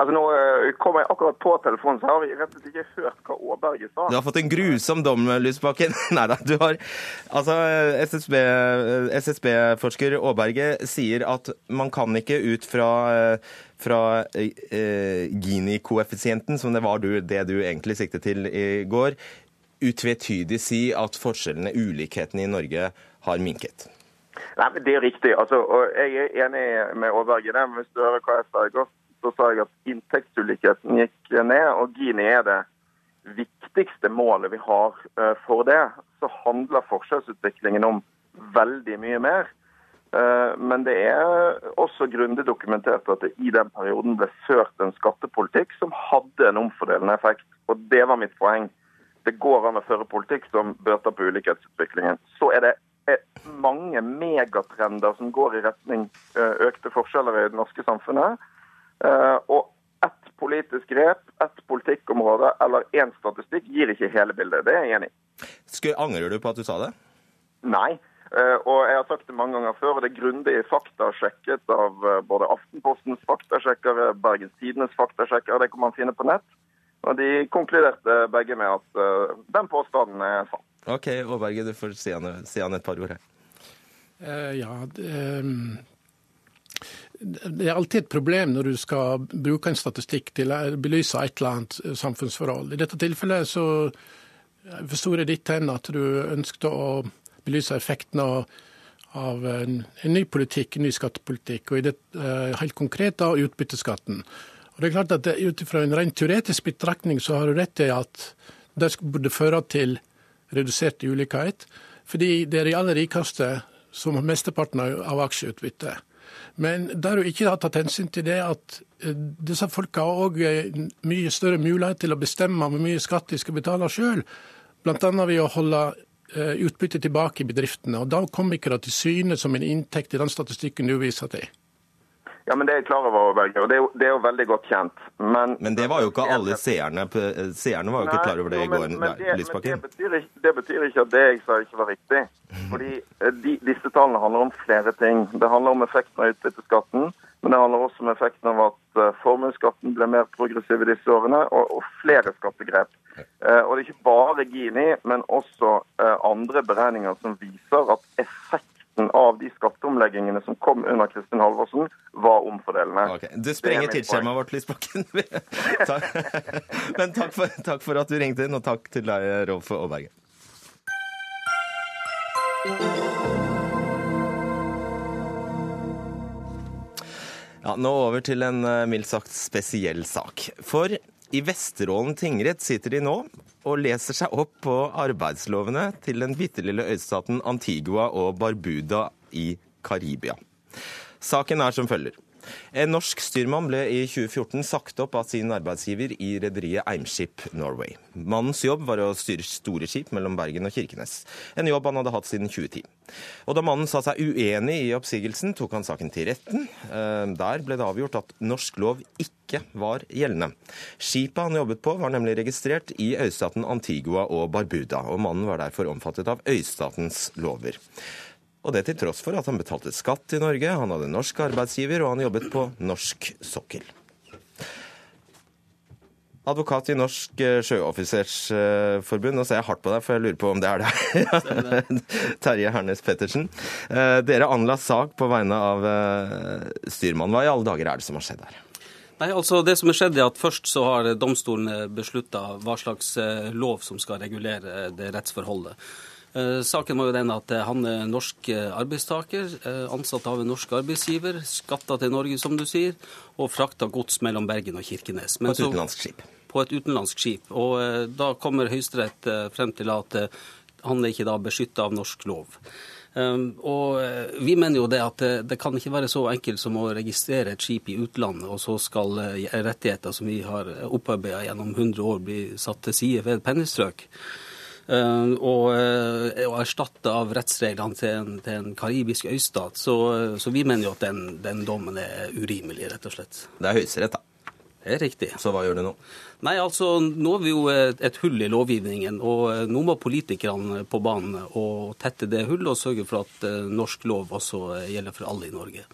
Altså Nå eh, kom jeg akkurat på telefonen, så har vi rett og slett ikke hørt hva Aaberge sa. Du har fått en grusom dom, Lysbakken. Nei da, du har Altså, SSB-forsker SSB Aaberge sier at man kan ikke ut fra, fra eh, Gini-koeffisienten, som det var du, det du egentlig siktet til i går, utvetydig si at forskjellene, ulikhetene i Norge, har minket. Nei, men Det er riktig. Altså, og Jeg er enig med Aaberge. Hvis du hører hva jeg sa i går, så sa jeg at inntektsulikheten gikk ned, og Gini er det viktigste målet vi har eh, for det. Så handler forskjellsutviklingen om veldig mye mer. Eh, men det er også grundig dokumentert at det i den perioden ble ført en skattepolitikk som hadde en omfordelende effekt. Og det var mitt poeng. Det går an å føre politikk som bøter på ulikhetsutviklingen. Så er det mange megatrender som går i retning eh, økte forskjeller i det norske samfunnet. Eh, og ett politisk grep, ett politikkområde eller én statistikk gir ikke hele bildet. Det er jeg enig i. Angrer du på at du sa det? Nei. Eh, og jeg har sagt det mange ganger før, og det er grundig faktasjekket av eh, både Aftenpostens faktasjekkere, Bergens Tidenes faktasjekkere, det kan man finne på nett. Og de konkluderte begge med at den påstanden er sann. OK, Aaberge, du får si han, si han et par ord her. Uh, ja, det, um, det er alltid et problem når du skal bruke en statistikk til å belyse et eller annet eh, samfunnsforhold. I dette tilfellet så forsto jeg ditt hen at du ønsket å belyse effekten av, av en, en, ny politikk, en ny skattepolitikk, og det, uh, helt konkret da utbytteskatten. Og det er klart at Ut fra en rent teoretisk betraktning så har du rett i at det burde føre til redusert ulikhet, fordi det er de aller rikeste som har mesteparten av aksjeutbyttet. Men der du ikke har tatt hensyn til det at eh, disse folka har òg eh, mye større mulighet til å bestemme hvor mye skatt de skal betale sjøl, bl.a. ved å holde utbytte tilbake i bedriftene. Og Da kommer ikke det til syne som en inntekt i den statistikken du viser til. Ja, men Det er jeg klar over, Berger, og det er, jo, det er jo veldig godt kjent. Men, men det var jo ikke alle seerne. Seerne var jo ikke klar over det i går. Men, det, det, betyr ikke, det betyr ikke at det jeg sa ikke var riktig. Fordi eh, de, Disse tallene handler om flere ting. Det handler om effekten av utbytteskatten. Men det handler også om effekten av at uh, formuesskatten ble mer progressiv i disse årene, og, og flere skattegrep. Uh, og det er ikke bare Gini, men også andre beregninger som viser at effekt effekten av de skatteomleggingene som kom under Kristin Halvorsen, var omfordelende. Okay. Du sprenger tidsskjemaet vårt, Lysbakken. Men takk for, takk for, at du ringte inn, og takk til deg, Rolf Aaberge. Ja, nå over til en eh, mildt sagt spesiell sak. For i Vesterålen tingrett sitter de nå og leser seg opp på arbeidslovene til den bitte lille øystaten Antigua og Barbuda i Karibia. Saken er som følger. En norsk styrmann ble i 2014 sagt opp av sin arbeidsgiver i rederiet Eimskip Norway. Mannens jobb var å styre store skip mellom Bergen og Kirkenes, en jobb han hadde hatt siden 2010. Og Da mannen sa seg uenig i oppsigelsen, tok han saken til retten. Eh, der ble det avgjort at norsk lov ikke var gjeldende. Skipet han jobbet på var nemlig registrert i øystaten Antigua og Barbuda, og mannen var derfor omfattet av øystatens lover. Og det til tross for at han betalte skatt i Norge, han hadde norsk arbeidsgiver og han jobbet på norsk sokkel. Advokat i Norsk eh, sjøoffisersforbund, nå ser jeg hardt på deg, for jeg lurer på om det er det. Terje Hernes Pettersen. Eh, dere anla sak på vegne av eh, styrmannen. Hva i alle dager er det som har skjedd her? Nei, altså det som er skjedd er at Først så har domstolen beslutta hva slags lov som skal regulere det rettsforholdet. Eh, saken var jo den at eh, han er norsk eh, arbeidstaker, ansatt av en norsk arbeidsgiver, skatta til Norge, som du sier, og frakta gods mellom Bergen og Kirkenes. Men på et utenlandsk skip? På et utenlandsk skip. Og da kommer Høyesterett frem til at han er ikke da beskytta av norsk lov. Um, og Vi mener jo det at det, det, kan ikke være så enkelt som å registrere et skip i utlandet, og så skal rettigheter som vi har opparbeida gjennom 100 år, bli satt til side ved et pennestrøk. Og, og erstatte av rettsreglene til en, til en karibisk øystat. Så, så, vi mener jo at den, den dommen er urimelig, rett og slett. Det er Høyesterett, da. Det er riktig. Så hva gjør du nå? Nei, altså, Nå er vi jo et hull i lovgivningen, og nå må politikerne på banen og tette det hullet og sørge for at norsk lov også gjelder for alle i Norge.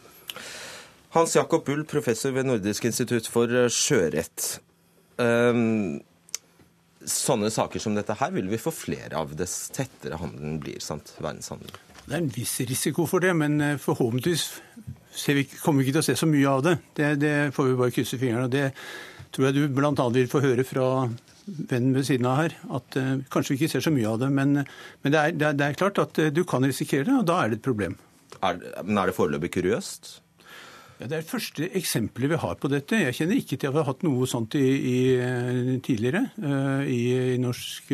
Hans Jakob Bull, professor ved Nordisk institutt for sjørett. Um, sånne saker som dette her vil vi få flere av dess tettere handelen blir, sant? verdenshandelen. Det er en viss risiko for det, men forhåpentligvis vi, kommer vi ikke til å se så mye av det. Det, det får vi bare krysse fingrene. Det tror jeg du bl.a. vil få høre fra vennen ved siden av her, at uh, kanskje vi ikke ser så mye av det. Men, men det, er, det, er, det, er, klart at du kan risikere det, og da er det et problem. Er, men er det foreløpig kuriøst? Ja, Det er det første eksempelet vi har på dette. Jeg kjenner ikke til at vi har hatt noe sånt i, i, tidligere uh, i, i, norsk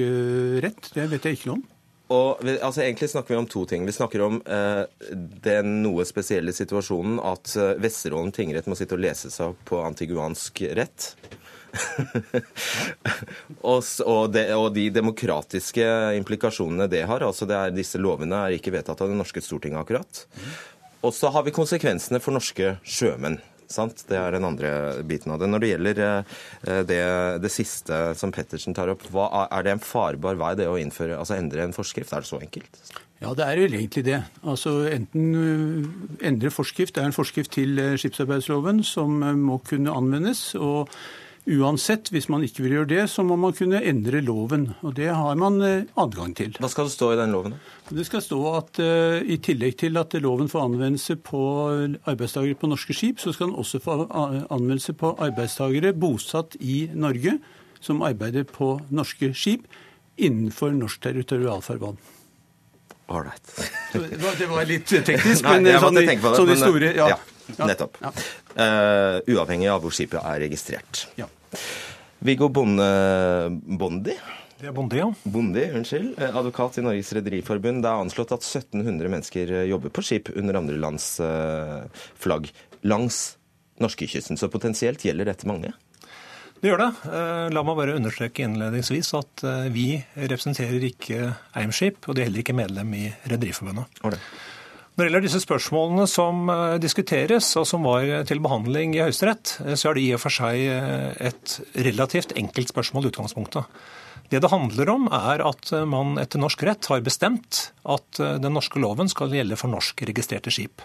rett. Det vet jeg ikke noe om. Og, altså, egentlig snakker vi om to ting. Vi snakker om eh, den noe spesielle situasjonen at eh, Vesterålen tingrett må sitte og lese seg opp på antiguansk rett. og, det, og, de demokratiske implikasjonene det har. altså det er, Disse lovene er ikke vedtatt av det norske Stortinget akkurat. Og så har vi konsekvensene for norske sjømenn. Sant? Det er den andre biten av det. Når det gjelder eh, det, det siste som Pettersen tar opp, hva, er det en farbar vei det å innføre, altså endre en forskrift? Er det så enkelt? Ja, det er vel egentlig det. Altså Enten eh, endre forskrift. Det er en forskrift til eh, skipsarbeidsloven som må kunne anvendes. og Uansett, hvis man ikke vil gjøre det, så må man kunne endre loven. Og det har man eh, adgang til. Hva skal det stå i den loven? Det skal stå at uh, i tillegg til at loven får anvendelse på arbeidstakere på norske skip, så skal den også få anvendelse på arbeidstakere bosatt i Norge som arbeider på norske skip innenfor norsk territorialfarvann. Ålreit. det var litt teknisk, men Nei, sånn, men... sånn i store ja. ja. Nettopp. Ja. Uh, uavhengig av hvor skipet er registrert. Ja. Viggo Bonde, Bondi? Det er Bondi, ja. Bondi, unnskyld. Eh, advokat i Norges Rederiforbund. Det er anslått at 1700 mennesker eh, jobber på skip under andre lands flagg langs norskekysten. Så potensielt gjelder dette mange? Det gjør det. La meg bare understreke innledningsvis at vi representerer ikke Eimskip, og de er heller ikke medlem i Rederiforbundet. Når det gjelder disse spørsmålene som eh, diskuteres, og som var til behandling i Høyesterett, eh, så er det i og for seg eh, et relativt enkelt spørsmål i utgangspunktet. Det det handler om, er at man etter norsk rett har bestemt at den norske loven skal gjelde for norskregistrerte skip.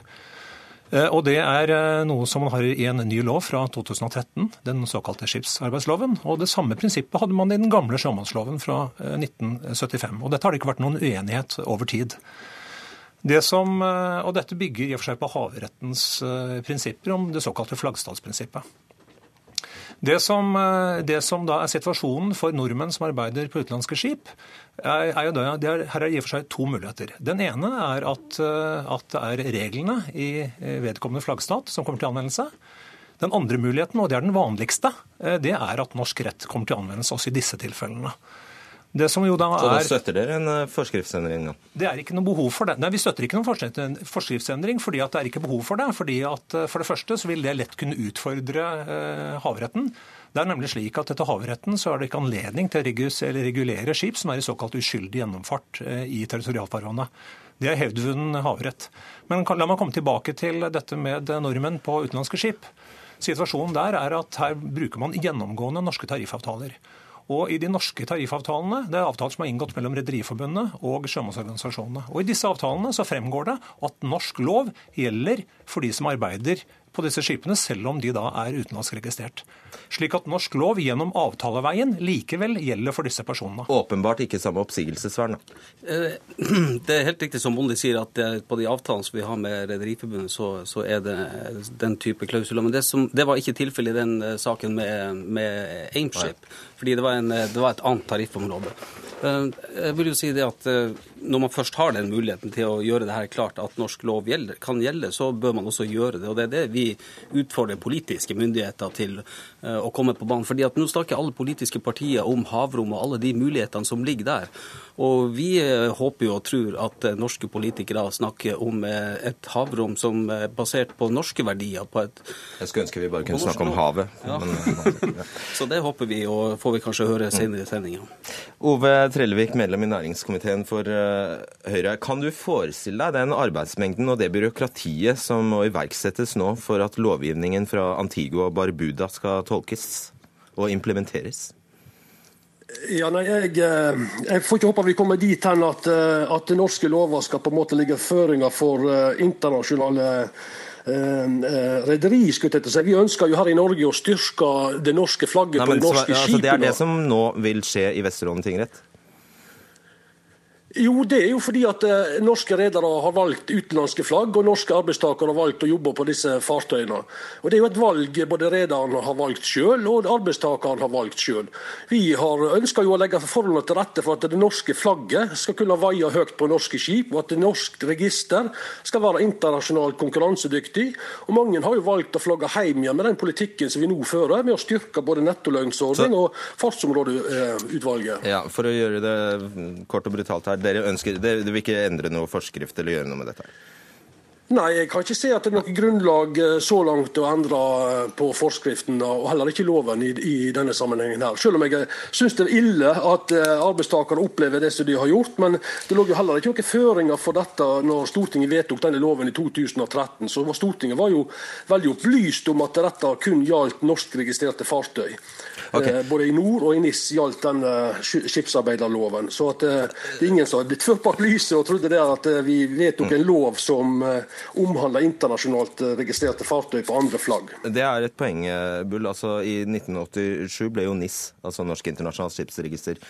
Og Det er noe som man har i en ny lov fra 2013, den såkalte skipsarbeidsloven. Og Det samme prinsippet hadde man i den gamle sjømannsloven fra 1975. Og Dette har det ikke vært noen uenighet over tid. Det som, eh, og dette bygger i og for seg på havrettens eh, prinsipper om det såkalte flaggstatsprinsippet. Det som, eh, det som, da er situasjonen for nordmenn som arbeider på utenlandske skip, er, er jo da, er, her er det i og for seg to muligheter. Den ene er at, at det er reglene i vedkommende flaggstat som kommer til anvendelse. Den andre muligheten, og det er den vanligste, det er at norsk rett kommer til anvendelse også i disse tilfellene. Det som jo da er... Så da støtter dere en eh, forskriftsendring? Da? Det er ikke noe behov for det. Nei, Vi støtter ikke noen forskriftsendring fordi at det er ikke behov for det. fordi at eh, For det første så vil det lett kunne utfordre eh, havretten. Det er nemlig slik at Etter havretten så er det ikke anledning til å regulere skip som er i såkalt uskyldig gjennomfart i territorialfarvannet. Det er hevdvunnen havrett. Men la meg komme tilbake til dette med nordmenn på utenlandske skip. Situasjonen der er at her bruker man gjennomgående norske tariffavtaler. Og i de norske tariffavtalene, det er avtaler som er inngått mellom Rederiforbundet og sjømannsorganisasjonene. Og i disse avtalene så fremgår det at norsk lov gjelder for de som arbeider på disse skipene, selv om de da er utenlandsregistrert. Slik at norsk lov gjennom avtaleveien likevel gjelder for disse personene. Åpenbart ikke samme oppsigelsesvern, da. Eh, det er helt riktig som Bondi sier, at på de avtalene som vi har med Rederiforbundet, så, så, er det den type klausuler. Men det, som, det var ikke tilfellet i den eh, saken med, med Aimship, fordi det var, en, det var, et annet tariffområde. Eh, jeg vil jo si det at når man først har den muligheten til å gjøre det her klart at norsk lov gjelder, kan gjelde, så bør man også gjøre det. Og Det er det vi utfordrer politiske myndigheter til uh, å komme på banen. Fordi at Nå snakker alle politiske partier om havrom og alle de mulighetene som ligger der. Og Vi uh, håper jo og tror at uh, norske politikere snakker om et havrom som er basert på norske verdier. På et, Jeg skulle ønske vi bare kunne snakke om havet. Ja. Men, ja. så det håper vi, og får vi kanskje høre senere i sendinga. Ove Trellevik, medlem i næringskomiteen for Høyre. Kan du forestille deg den arbeidsmengden og det byråkratiet som må iverksettes nå for at lovgivningen fra Antigua og Barbuda skal tolkes og implementeres? Ja, nei, jeg, eh, jeg, får ikke håpe vi kommer dit hen at, eh, at norske lover skal på en måte ligge føringer for eh, internasjonale rederi. Vi ønsker jo her i Norge å styrke det norske flagget Nei, på de norske altså. Det er det som nå vil skje i Vesterålen tingrett? Jo, det er jo fordi at eh, norske redere har valgt utenlandske flagg, og norske arbeidstakere har valgt å jobbe på disse fartøyene. Og Det er jo et valg både rederne har valgt sjøl, og arbeidstakerne har valgt sjøl. Vi har ønska å legge forholdene til rette for at det norske flagget skal kunne vaie høyt på norske skip, og at det norske register skal være internasjonalt konkurransedyktig. Og Mange har jo valgt å flagge hjem igjen med den politikken som vi nå fører, med å styrke både nettolønnsordning og fartsområdeutvalget. Ja, For å gjøre det kort og brutalt her dere ønsker, det vil ikke endre noe forskrift eller gjøre noe med dette? Nei, jeg kan ikke se at det er noe grunnlag eh, så langt å endre eh, på forskriften, og heller ikke loven i, i denne sammenhengen. her. Selv om jeg eh, syns det er ille at arbeidstakere opplever det som de har gjort. Men det lå jo heller ikke noen føringer for dette når Stortinget vedtok denne loven i 2013. Så Stortinget var jo veldig opplyst om at dette kun gjaldt norskregistrerte fartøy. Okay. Både i nord og i NIS gjaldt den skipsarbeiderloven. Så at det er ingen som har blitt ført bak lyset og trodde det at vi vedtok en lov som omhandler internasjonalt eh, registrerte fartøy på andre flagg. Det er et poeng, eh, Bull. Altså, I 1987 ble jo NIS, altså Norsk internasjonalt skipsregister,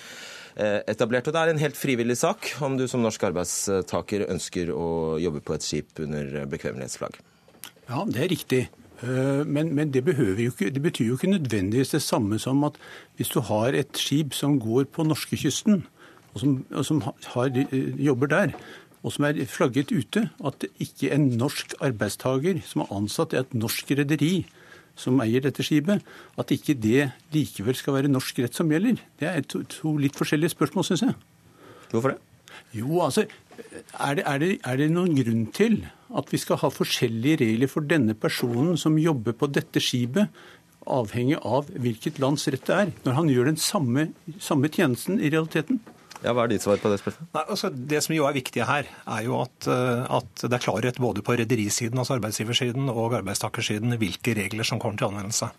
eh, etablert. Og det er en helt frivillig sak om du som norsk arbeidstaker ønsker å jobbe på et skip under bekvemmelighetsflagg. Ja, det er riktig. Men, men det, ikke, det, betyr jo ikke nødvendigvis det samme som at hvis du har et skip som går på norskekysten, og som, og som har, jobber der, og som er flagget ute, at ikke en norsk arbeidstaker som er ansatt i et norsk rederi som eier dette skipet, at ikke det likevel skal være norsk rett som gjelder. Det er to, to litt forskjellige spørsmål, syns jeg. Hvorfor det? Jo, altså, er det, er, det, er det, noen grunn til at vi skal ha forskjellige regler for denne personen som jobber på dette skipet, avhengig av hvilket lands rett det er, når han gjør den samme, samme tjenesten i realiteten? Ja, Hva er ditt svar på det spørsmålet? Nei, altså, det som jo er viktig her, er jo at, eh, at det er klarhet både på rederisiden, altså arbeidsgiversiden, og arbeidstakersiden hvilke regler som kommer til anvendelse.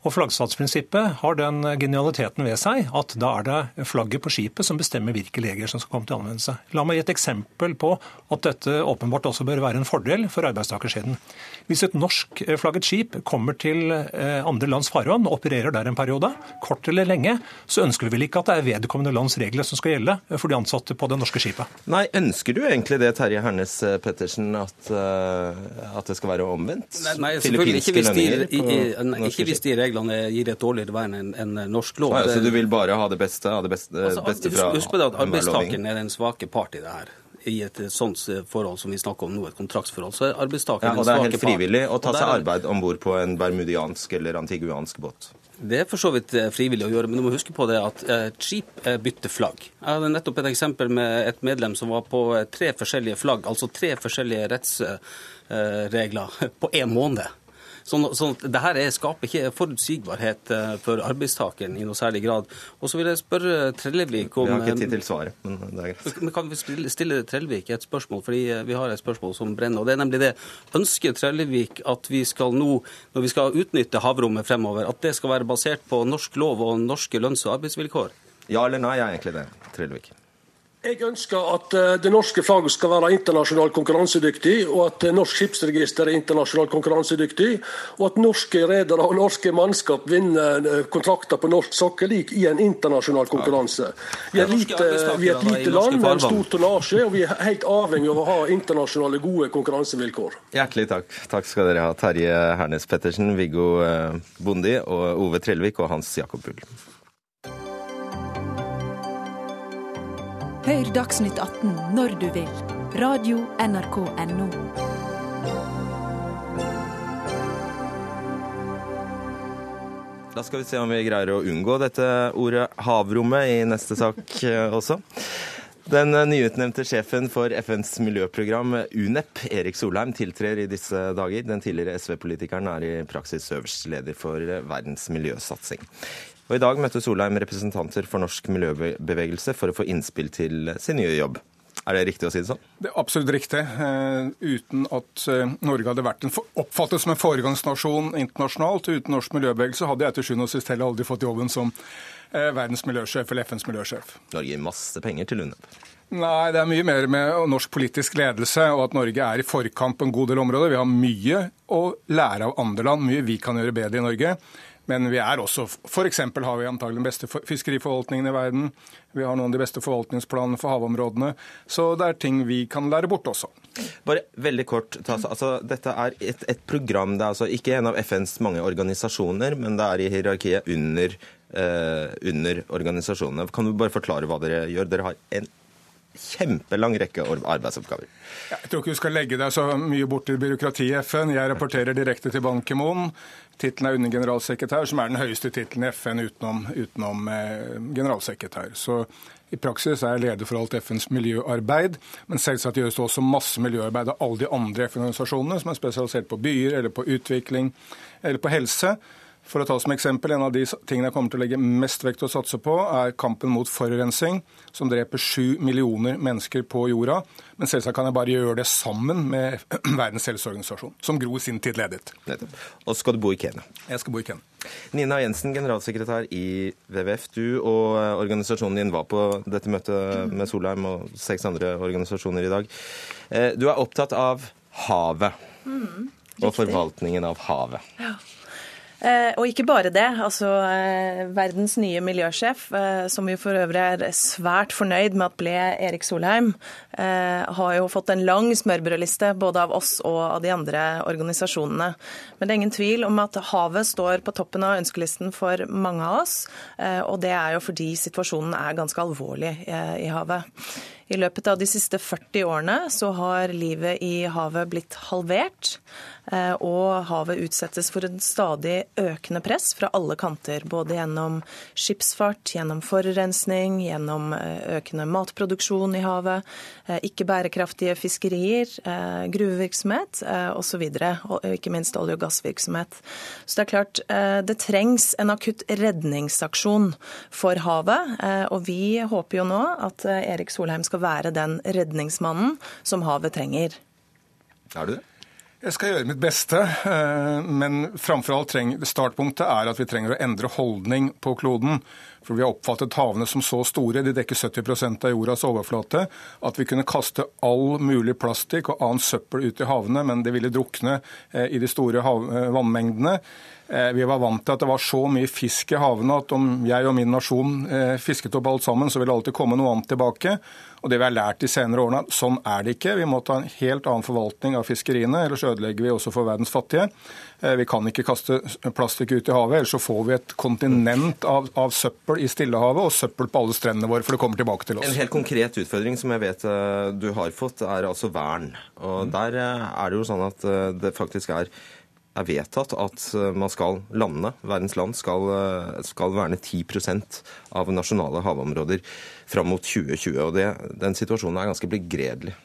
Og Flaggstatsprinsippet har den genialiteten ved seg at da er det flagget på skipet som bestemmer hvilke leger som skal komme til anvendelse. La meg gi et eksempel på at dette åpenbart også bør være en fordel for arbeidstakersiden. Hvis et norskflagget skip kommer til eh, andre lands farvann og opererer der en periode, kort eller lenge, så ønsker vi vel ikke at det er vedkommende lands regler som skal gjelde for de ansatte på det norske skipet. Nei, ønsker du egentlig det, Terje Hernes eh, Pettersen, at, at det skal være omvendt? Nei, nei selvfølgelig ikke hvis, de, i, i, ikke hvis de reglene gir et dårligere vern enn en norsk lov. Så, ja, så du vil bare ha det beste, ha det beste, altså, beste fra Husk på det at arbeidstakeren er den svake part i det her i et sånt forhold som vi snakker om nå, et kontraktsforhold, så er arbeidstakeren ja, og Det er helt frivillig å ta seg arbeid om bord på en bermudiansk eller antiguansk båt? Det er for så vidt eh, frivillig å gjøre, men du må huske på det at et eh, skip bytter flagg. Jeg hadde nettopp et eksempel med et medlem som var på tre forskjellige flagg, altså tre forskjellige rettsregler på én måned. Sånn, sånn det her skaper ikke forutsigbarhet eh, for arbeidstakeren i noe særlig grad. Og så vil jeg spørre Trellevik om Vi har ikke tid til svaret, men det er greit. Men kan vi stille Trellevik et spørsmål, fordi eh, vi har et spørsmål som brenner. og det er nemlig det. Ønsker Trellevik at vi skal nå, når vi skal utnytte havrommet fremover, at det skal være basert på norsk lov og norske lønns- og arbeidsvilkår? Ja eller nei er egentlig det, Trellevik. Jeg ønsker at eh, det norske flagget skal være internasjonalt konkurransedyktig, og at eh, norsk skipsregister er internasjonalt konkurransedyktig, og at norske redere og norske mannskap vinner eh, kontrakter på norsk sokkel i en internasjonal konkurranse. Vi er, lite, vi er et lite land med en stor tonnasje, og vi er helt avhengig av å ha internasjonale, gode konkurransevilkår. Hjertelig takk. Takk skal dere ha, Terje Hernes Pettersen, Viggo Bondi og Ove Trellevik og Hans Jakob Bull. Hør Dagsnytt 18 når du vil. Radio NRK Radio.nrk.no. Da skal vi se om vi greier å unngå dette ordet havrommet i neste sak eh, også. Den nyutnevnte sjefen for FNs miljøprogram, UNEP, Erik Solheim, tiltrer i disse dager. Den tidligere SV-politikeren er i praksis øverste leder for verdens miljøsatsing. Og I dag møtte Solheim representanter for norsk miljøbevegelse for å få innspill til sin nye jobb. Er det riktig å si det sånn? Det er absolutt riktig. Uh, uten at uh, Norge hadde vært en, oppfattet som en foregangsnasjon internasjonalt, uten norsk miljøbevegelse, hadde jeg til sjuende og sist heller aldri fått jobben som uh, verdens miljøsjef eller FNs miljøsjef. Norge gir masse penger til UNEP? Nei, det er mye mer med norsk politisk ledelse og at Norge er i forkamp på en god del områder. Vi har mye å lære av andre land, mye vi kan gjøre bedre i Norge. Men vi er også F.eks. har vi antagelig den beste fiskeriforvaltningen i verden. Vi har noen av de beste forvaltningsplanene for havområdene. Så det er ting vi kan lære bort også. Bare veldig kort, altså, Dette er et, et program. Det er altså ikke en av FNs mange organisasjoner, men det er i hierarkiet under, eh, under organisasjonene. Kan du bare forklare hva dere gjør? Dere har en kjempelang rekke arbeidsoppgaver. Jeg tror ikke du skal legge deg så mye bort til byråkratiet i FN. Jeg rapporterer direkte til Ban Ki-moon. Tittelen er undergeneralsekretær, som er den høyeste tittelen i FN utenom, utenom eh, generalsekretær. Så i praksis er jeg leder for alt FNs miljøarbeid, men selvsagt gjøres det også masse miljøarbeid av alle de andre FN-organisasjonene som er spesialisert på byer eller på utvikling eller på helse. For å ta som eksempel, En av de tingene jeg kommer til å legge mest vekt og satse på, er kampen mot forurensning, som dreper sju millioner mennesker på jorda. Men selvsagt kan jeg bare gjøre det sammen med Verdens helseorganisasjon, som Gro i sin tid ledet. Og skal du bo i Kenya? Jeg skal bo i Kenya. Nina Jensen, generalsekretær i WWF. Du og organisasjonen din var på dette møtet med Solheim og seks andre organisasjoner i dag. Eh, du er opptatt av havet. Mm, og forvaltningen av havet. Ja. Eh, og ikke bare det. altså eh, Verdens nye miljøsjef, eh, som vi for øvrig er svært fornøyd med at ble Erik Solheim, har jo fått en lang smørbrødliste både av oss og av de andre organisasjonene. Men det er ingen tvil om at havet står på toppen av ønskelisten for mange av oss. Og det er jo fordi situasjonen er ganske alvorlig i havet. I løpet av de siste 40 årene så har livet i havet blitt halvert. Eh, og havet utsettes for en stadig økende press fra alle kanter. Både gjennom skipsfart, gjennom forurensning, gjennom eh, økende matproduksjon i havet, eh, ikke bærekraftige fiskerier, gruvevirksomhet osv. Og ikke minst olje- og gassvirksomhet. Så det er klart, det trengs en akutt redningsaksjon for havet. Og vi håper jo nå at Erik Solheim skal være den redningsmannen som havet trenger. Er du det? Jeg skal gjøre mitt beste, eh, men framfor alt treng, startpunktet er at vi trenger å endre holdning på kloden. For vi har oppfattet havene som så store, de dekker 70% av jordas overflate, at vi kunne kaste all mulig plastikk og annen søppel ut i havene, men det ville drukne eh, i de store eh, vannmengdene. Eh, vi var vant til at det var så mye fisk i havene at om jeg og min nasjon eh, fisket opp alt sammen, så ville det alltid komme noe annet tilbake. Og det vi har lært de senere årene, sånn er det ikke. Vi må ta en helt annen forvaltning av fiskeriene, ellers ødelegger vi også for verdens fattige. Eh, vi kan ikke kaste plastikk ut i havet, ellers så får vi et kontinent av, av søppel i Stillehavet og søppel på alle strendene våre, for det kommer tilbake til oss. En helt konkret utfordring som jeg vet du har fått, er altså vern. Og der er det jo sånn at det faktisk er er vedtatt at eh, man skal landene, verdens land, skal, eh, skal verne 10% av nasjonale havområder fram mot 2020. og det, Den situasjonen er ganske begredelig.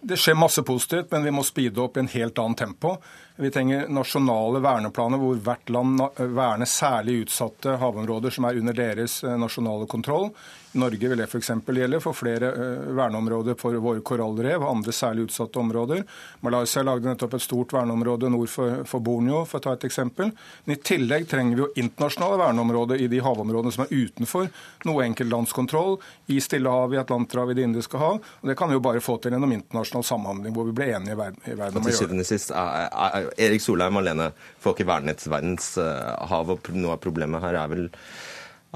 Det skjer masse positivt, men vi må speede opp i en helt annen tempo. Vi trenger nasjonale verneplaner hvor hvert land verner særlig utsatte havområder som er under deres eh, nasjonale kontroll. Norge vil det f.eks. gjelde for flere verneområder for våre korallrev og andre særlig utsatte områder. Malaysia lagde nettopp et stort verneområde nord for, for Borneo, for å ta et eksempel. Men i tillegg trenger vi jo internasjonale verneområder i de havområdene som er utenfor noe enkeltlandskontroll, i Stillehavet, i Atlanterhavet, i Det indiske hav. Og Det kan vi jo bare få til gjennom internasjonal samhandling, hvor vi blir enige i verden, i verden om å gjøre det. Sist, er, er, Erik Solheim alene får ikke vernet verdens hav, og noe av problemet her er vel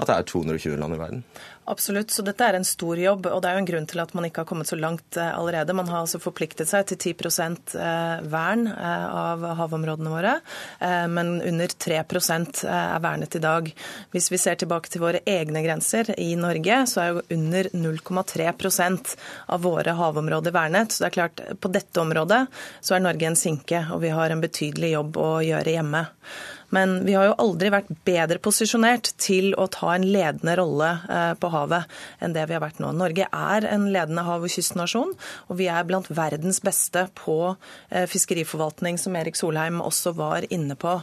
at det er 220 land i verden? Absolutt, så dette er en stor jobb. Og det er jo en grunn til at man ikke har kommet så langt eh, allerede. Man har altså forpliktet seg til 10 eh, vern eh, av havområdene våre, men under 3 er vernet i dag. Hvis vi ser tilbake til våre egne grenser i Norge, så er jo under 0,3% av våre havområder vernet. Så det er klart, på dette området så er Norge en sinke, og vi har en betydelig jobb å gjøre hjemme. Men vi har jo aldri vært bedre posisjonert til å ta en ledende rolle eh, på havet enn det vi har vært nå. Norge er en ledende hav- og kystnasjon, og vi er blant verdens beste på eh, fiskeriforvaltning, som Erik Solheim også var inne på.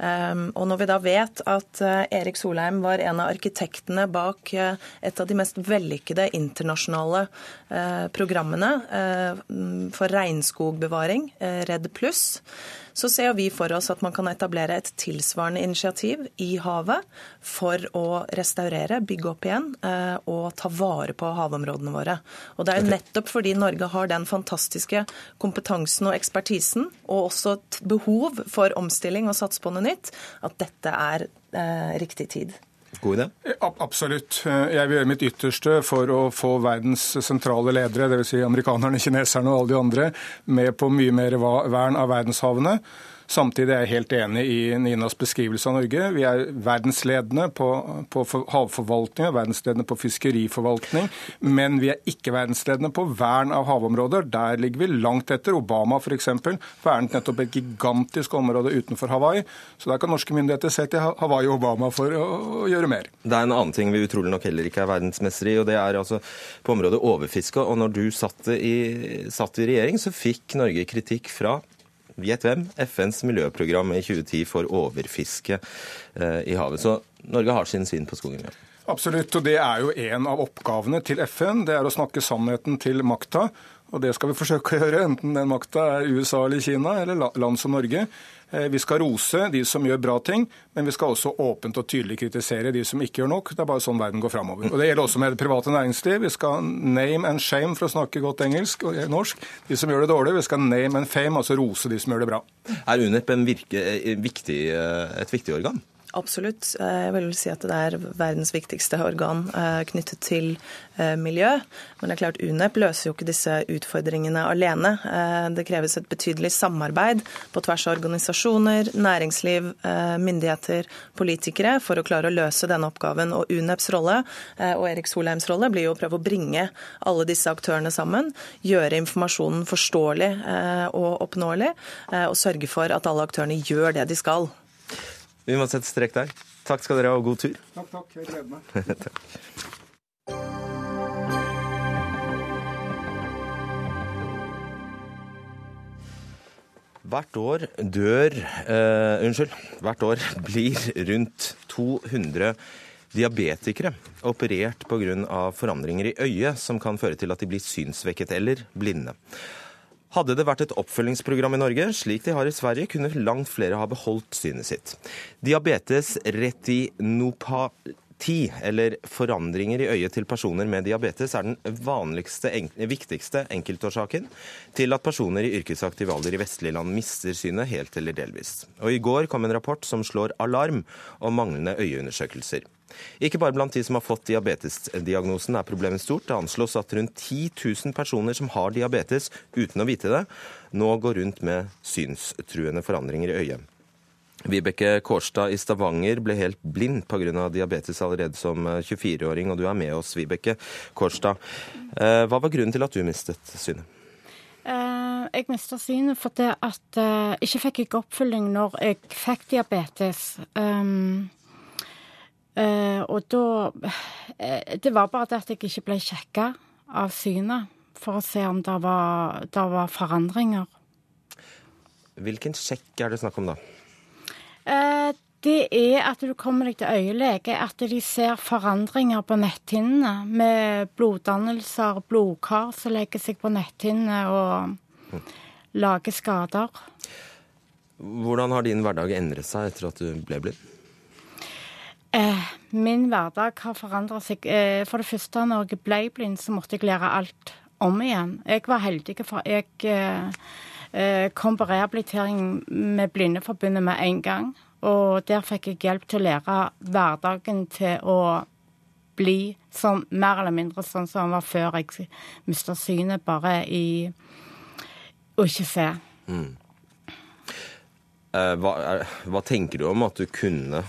Ehm, og når vi da vet at eh, Erik Solheim var en av arkitektene bak et av de mest vellykkede internasjonale programmene for regnskogbevaring, Redd Pluss, så ser vi for oss at man kan etablere et tilsvarende initiativ i havet for å restaurere, bygge opp igjen eh, og ta vare på havområdene våre. Og Det er jo nettopp fordi Norge har den fantastiske kompetansen og ekspertisen, og også et behov for omstilling og satse på noe nytt, at dette er eh, riktig tid. God idé? Absolutt. Jeg vil gjøre mitt ytterste for å få verdens sentrale ledere, dvs. Si amerikanerne, kineserne og alle de andre, med på mye mer vern av verdenshavene. Samtidig er jeg helt enig i Ninas beskrivelse av Norge. Vi er verdensledende på, på havforvaltning, verdensledende på fiskeriforvaltning, men vi er ikke verdensledende på vern av havområder. Der ligger vi langt etter. Obama f.eks. vernet nettopp et gigantisk område utenfor Hawaii. Så der kan norske myndigheter se til Hawaii og Obama for å, å gjøre mer. Det er en annen ting vi utrolig nok heller ikke er verdensmestere i, og det er altså på området overfiske. Og når du satt i, satt i regjering, så fikk Norge kritikk fra Gjett hvem? FNs miljøprogram i 2010 for overfiske eh, i havet. Så Norge har sin svinn på skogen. Ja. Absolutt, og det er jo en av oppgavene til FN. Det er å snakke sannheten til makta. Og det skal vi forsøke å gjøre, enten den makta er USA eller Kina, eller land som Norge. Eh, vi skal rose de som gjør bra ting, men vi skal også åpent og tydelig kritisere de som ikke gjør nok. Det er bare sånn verden går framover. Og Det gjelder også med det private næringsliv. Vi skal name and shame, for å snakke godt engelsk og norsk, de som gjør det dårlig. Vi skal name and fame, altså rose de som gjør det bra. Er UNEP virke, eh, viktig, eh, et viktig organ? Absolutt. Eh, jeg vil si at det er verdens viktigste organ eh, knyttet til eh, miljø. Men det er klart UNEP løser jo ikke disse utfordringene alene. Det kreves et betydelig samarbeid på tvers av organisasjoner, næringsliv, myndigheter, politikere for å klare å løse denne oppgaven. Og UNEPs rolle og Erik Solheims rolle blir jo å prøve å bringe alle disse aktørene sammen. Gjøre informasjonen forståelig og oppnåelig, og sørge for at alle aktørene gjør det de skal. Vi må sette strek der. Takk skal dere ha, og god tur. Takk, takk. Jeg gleder meg. takk. Hvert år dør uh, Unnskyld. Hvert år blir rundt 200 diabetikere operert pga. forandringer i øyet som kan føre til at de blir synsvekket eller blinde. Hadde det vært et oppfølgingsprogram i Norge, slik de har i Sverige, kunne langt flere ha beholdt synet sitt. Diabetes retinopati, eller forandringer i øyet til personer med diabetes, er den vanligste, viktigste enkeltårsaken til at personer i yrkesaktiv alder i vestlige land mister synet helt eller delvis. Og I går kom en rapport som slår alarm om manglende øyeundersøkelser. Ikke bare blant de som har fått diabetesdiagnosen er problemet stort. Det anslås at rundt 10 000 personer som har diabetes uten å vite det, nå går rundt med synstruende forandringer i øyet. Vibeke Kårstad i Stavanger ble helt blind pga. diabetes allerede som 24-åring, og du er med oss, Vibeke Kårstad. Eh, hva var grunnen til at du mistet synet? Eh, jeg mista synet fordi at eh, ikke fikk oppfølging når jeg fikk diabetes. Um, Eh, og da eh, Det var bare det at jeg ikke ble sjekka av synet for å se om det var, det var forandringer. Hvilken sjekk er det snakk om da? Eh, det er at du kommer deg til øyelege, at de ser forandringer på netthinnene. Med bloddannelser, blodkar som legger seg på netthinnene og mm. lager skader. Hvordan har din hverdag endret seg etter at du ble blind? Eh, min hverdag har forandra seg. Eh, for det første, når jeg ble blind, så måtte jeg lære alt om igjen. Jeg var heldig, for jeg eh, kom på rehabilitering med Blindeforbundet med en gang. Og der fikk jeg hjelp til å lære hverdagen til å bli som, mer eller mindre sånn som han var før jeg mista synet, bare i å ikke se. Mm. Hva, hva, tenker du om at du kunne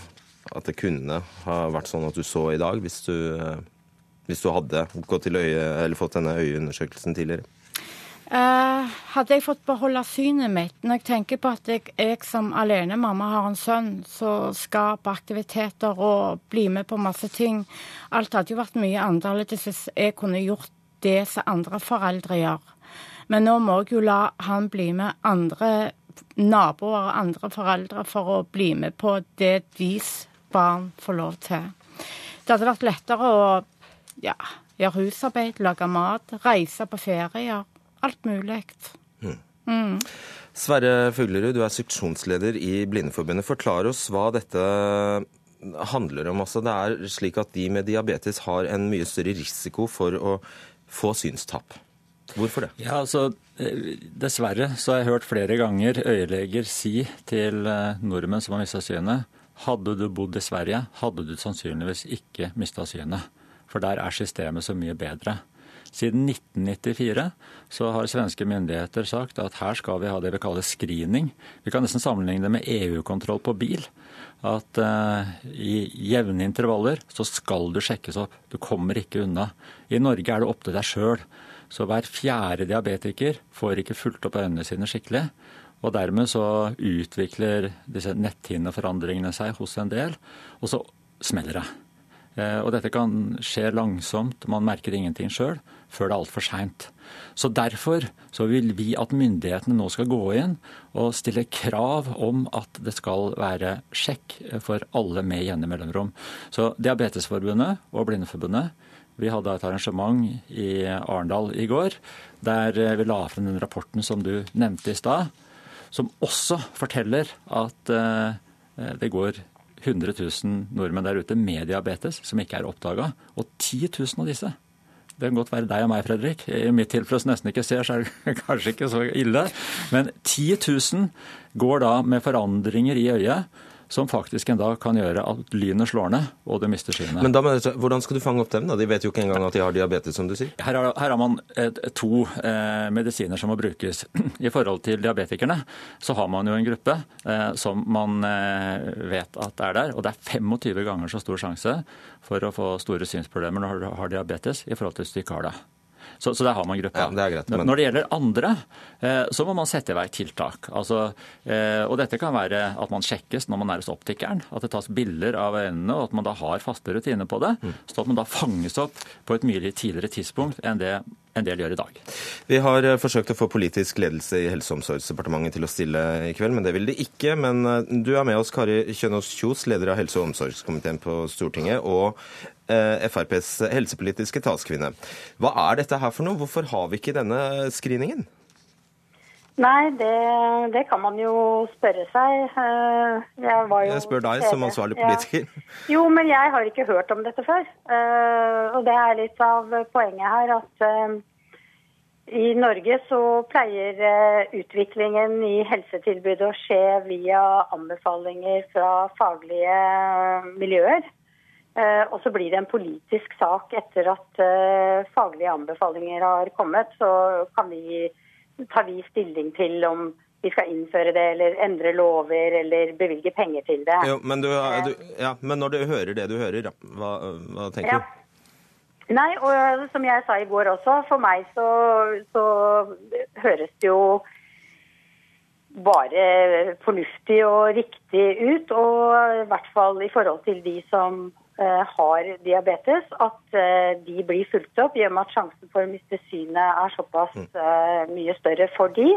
at det kunne ha vært sånn at du så i dag, hvis du, eh, hvis du hadde øye, fått denne øyeundersøkelsen tidligere? Uh, hadde jeg fått beholde synet mitt Når jeg tenker på at jeg, jeg som alenemamma har en sønn som skal på aktiviteter og bli med på masse ting Alt hadde jo vært mye annerledes hvis jeg kunne gjort det som andre foreldre gjør. Men nå må jeg jo la han bli med andre naboer og andre foreldre for å bli med på det deres barn får lov til. Det hadde vært lettere å ja, gjøre husarbeid, lage mat, reise på ferier alt mulig. Mm. Mm. Sverre Fuglerud, du er seksjonsleder i Blindeforbundet. Forklar oss hva dette handler om. Altså, det er slik at de med diabetes har en mye større risiko for å få synstap. Hvorfor det? Ja, altså, Dessverre så har jeg hørt flere ganger øyeleger si til eh, nordmenn som har mista synet hadde du bodd i Sverige, hadde du sannsynligvis ikke mista synet. For der er systemet så mye bedre. Siden 1994 så har svenske myndigheter sagt at her skal vi ha det vi kaller screening. Vi kan nesten sammenligne det med EU-kontroll på bil. At uh, i jevne intervaller så skal du sjekkes opp. Du kommer ikke unna. I Norge er det opp til deg sjøl. Så hver fjerde diabetiker får ikke fulgt opp øynene sine skikkelig. Og dermed så utvikler disse netthinneforandringene seg hos en del, og så smeller det. Eh, og dette kan skje langsomt, man merker ingenting sjøl før det er altfor seint. Så derfor så vil vi at myndighetene nå skal gå inn og stille krav om at det skal være sjekk for alle med jevne mellomrom. Så Diabetesforbundet og Blindeforbundet vi hadde et arrangement i Arendal i går der vi la frem den rapporten som du nevnte i stad, som også forteller at eh, det går 100 000 nordmenn der ute med diabetes som ikke er oppdaga. Og 10 000 av disse det kan godt være deg og meg, Fredrik. I mitt tilfelle nesten ikke ser, så er det kanskje ikke så ille. Men 10 000 går da med forandringer i øyet som faktisk en dag kan gjøre at lynet slår ned, og du mister synet. Men da, hvordan skal du fange opp dem? da? De vet jo ikke engang at de har diabetes, som du sier. Her, er, her har man et, to eh, medisiner som må brukes. I forhold til diabetikerne så har man jo en gruppe eh, som man eh, vet at er der, og det er 25 ganger så stor sjanse for å få store synsproblemer når du har diabetes, i forhold til hvis du ikke har det. Så, så der har man gruppa. Ja, greit, men... Når det gjelder andre, eh, så må man sette i verk tiltak. Altså, eh, og dette kan være at man sjekkes når man er hos optikeren. At det tas bilder av øynene, og at man da har faste rutiner på det. Mm. Så at man da fanges opp på et mye tidligere tidspunkt enn det en del gjør i dag. Vi har eh, forsøkt å få politisk ledelse i Helse- og omsorgsdepartementet til å stille i kveld, men det vil de ikke. Men du er med oss, Kari Kjønaas Kjos, leder av helse- og omsorgskomiteen på Stortinget, og FrPs helsepolitiske talskvinne. Hva er dette her for noe? Hvorfor har vi ikke denne screeningen? Nei, det, det, kan man jo spørre seg. Eh, jeg, jo jeg spør deg som ansvarlig politiker. Ja. Jo, men jeg har ikke hørt om dette før. Eh, og det er litt av poenget her at i Norge så pleier utviklingen i helsetilbudet å skje via anbefalinger fra faglige miljøer. Eh, og så blir det en politisk sak etter at uh, faglige anbefalinger har kommet. Så kan vi, tar vi stilling til om vi skal innføre det eller endre lover eller bevilge penger til det. Jo, men, du, du, ja, men, når du hører det du hører, hva, hva tenker ja. du? Nei, og som jeg sa i går også, for meg så, så høres det jo bare fornuftig og riktig ut. Og i hvert fall i forhold til de som Eh, har diabetes, at eh, de blir fulgt opp i og med at sjansen for å miste synet er såpass mm. eh, mye større for de.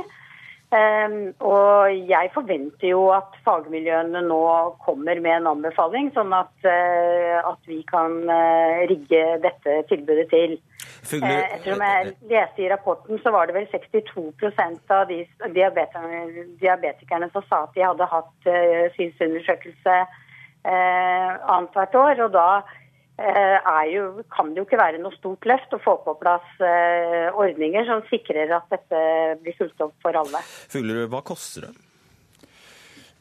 Og jeg forventer jo at fagmiljøene nå kommer med en anbefaling, sånn at, at vi kan rigge dette tilbudet til. Ettersom jeg leste i rapporten, så var det vel 62% av de diabetikerne som sa at de hadde hatt synsundersøkelse Eh, annethvert år. Og da eh, jo, kan det jo ikke være noe stort løft å få på plass eh, ordninger som sikrer at dette blir fulgt opp for alle. Fuglerud, hva koster det?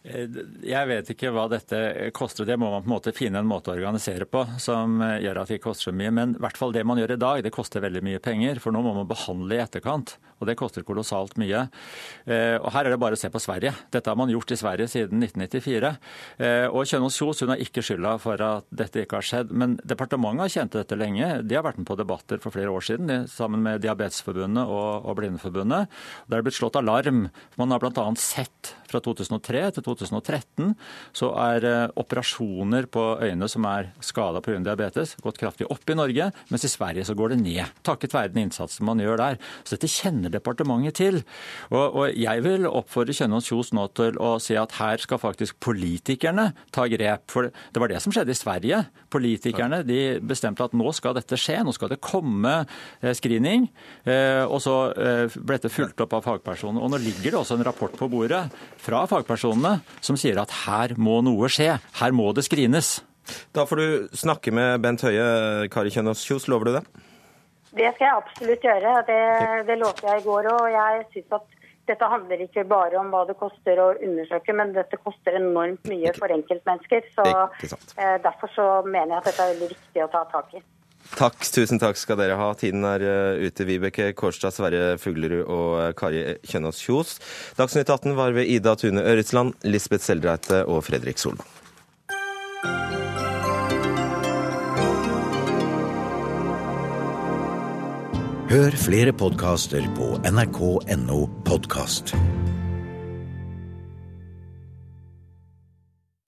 Eh, jeg vet ikke hva dette koster. Det må man på en måte finne en måte å organisere på som eh, gjør at det ikke koster så mye. Men i hvert fall det man gjør i dag, det koster veldig mye penger. For nå må man behandle i etterkant. Og det koster kolossalt mye. Eh, og her er det bare å se på Sverige. Dette har man gjort i Sverige siden 1994. Og Kjønaas Kjos hun har ikke skylda for at dette ikke har skjedd. Men departementet har kjent dette lenge. De har vært med på debatter for flere år siden sammen med Diabetesforbundet og, Blindeforbundet. Der er det blitt slått alarm. Man har bl.a. sett fra 2003 til 2013 så er eh, operasjoner på øyne som er skada pga. diabetes, gått kraftig opp i Norge, mens i Sverige så går det ned. Takket være den innsatsen man gjør der. Så dette kjenner departementet til. Og, og jeg vil oppfordre Kjønaas Kjos nå til å si at her skal faktisk politikerne ta grep. For det var det som skjedde i Sverige. Politikerne de bestemte at nå skal dette skje, nå skal det komme eh, screening. Eh, og så ble dette fulgt opp av fagpersoner. Og nå ligger det også en rapport på bordet fra fagpersonene som sier at her må noe skje, her må det skrines. Da får du snakke med Bent Høie. Kari Kjønaas Kjos, lover du det? Det skal jeg absolutt gjøre. Det, det lovte jeg i går òg. Jeg synes at dette handler ikke bare om hva det koster å undersøke, men dette koster enormt mye for enkeltmennesker. Så eh, Derfor så mener jeg at dette er veldig viktig å ta tak i. Takk, tusen takk skal dere ha. Tiden er eh, ute. Vibeke Kårstad, Sverre Fuglerud og eh, Kari Kjønaas Kjos. Dagsnytt 18 var ved Ida Tune Øretsland, Lisbeth Seldreite og Fredrik Solvang. Hør flere podkaster på nrk.no podkast.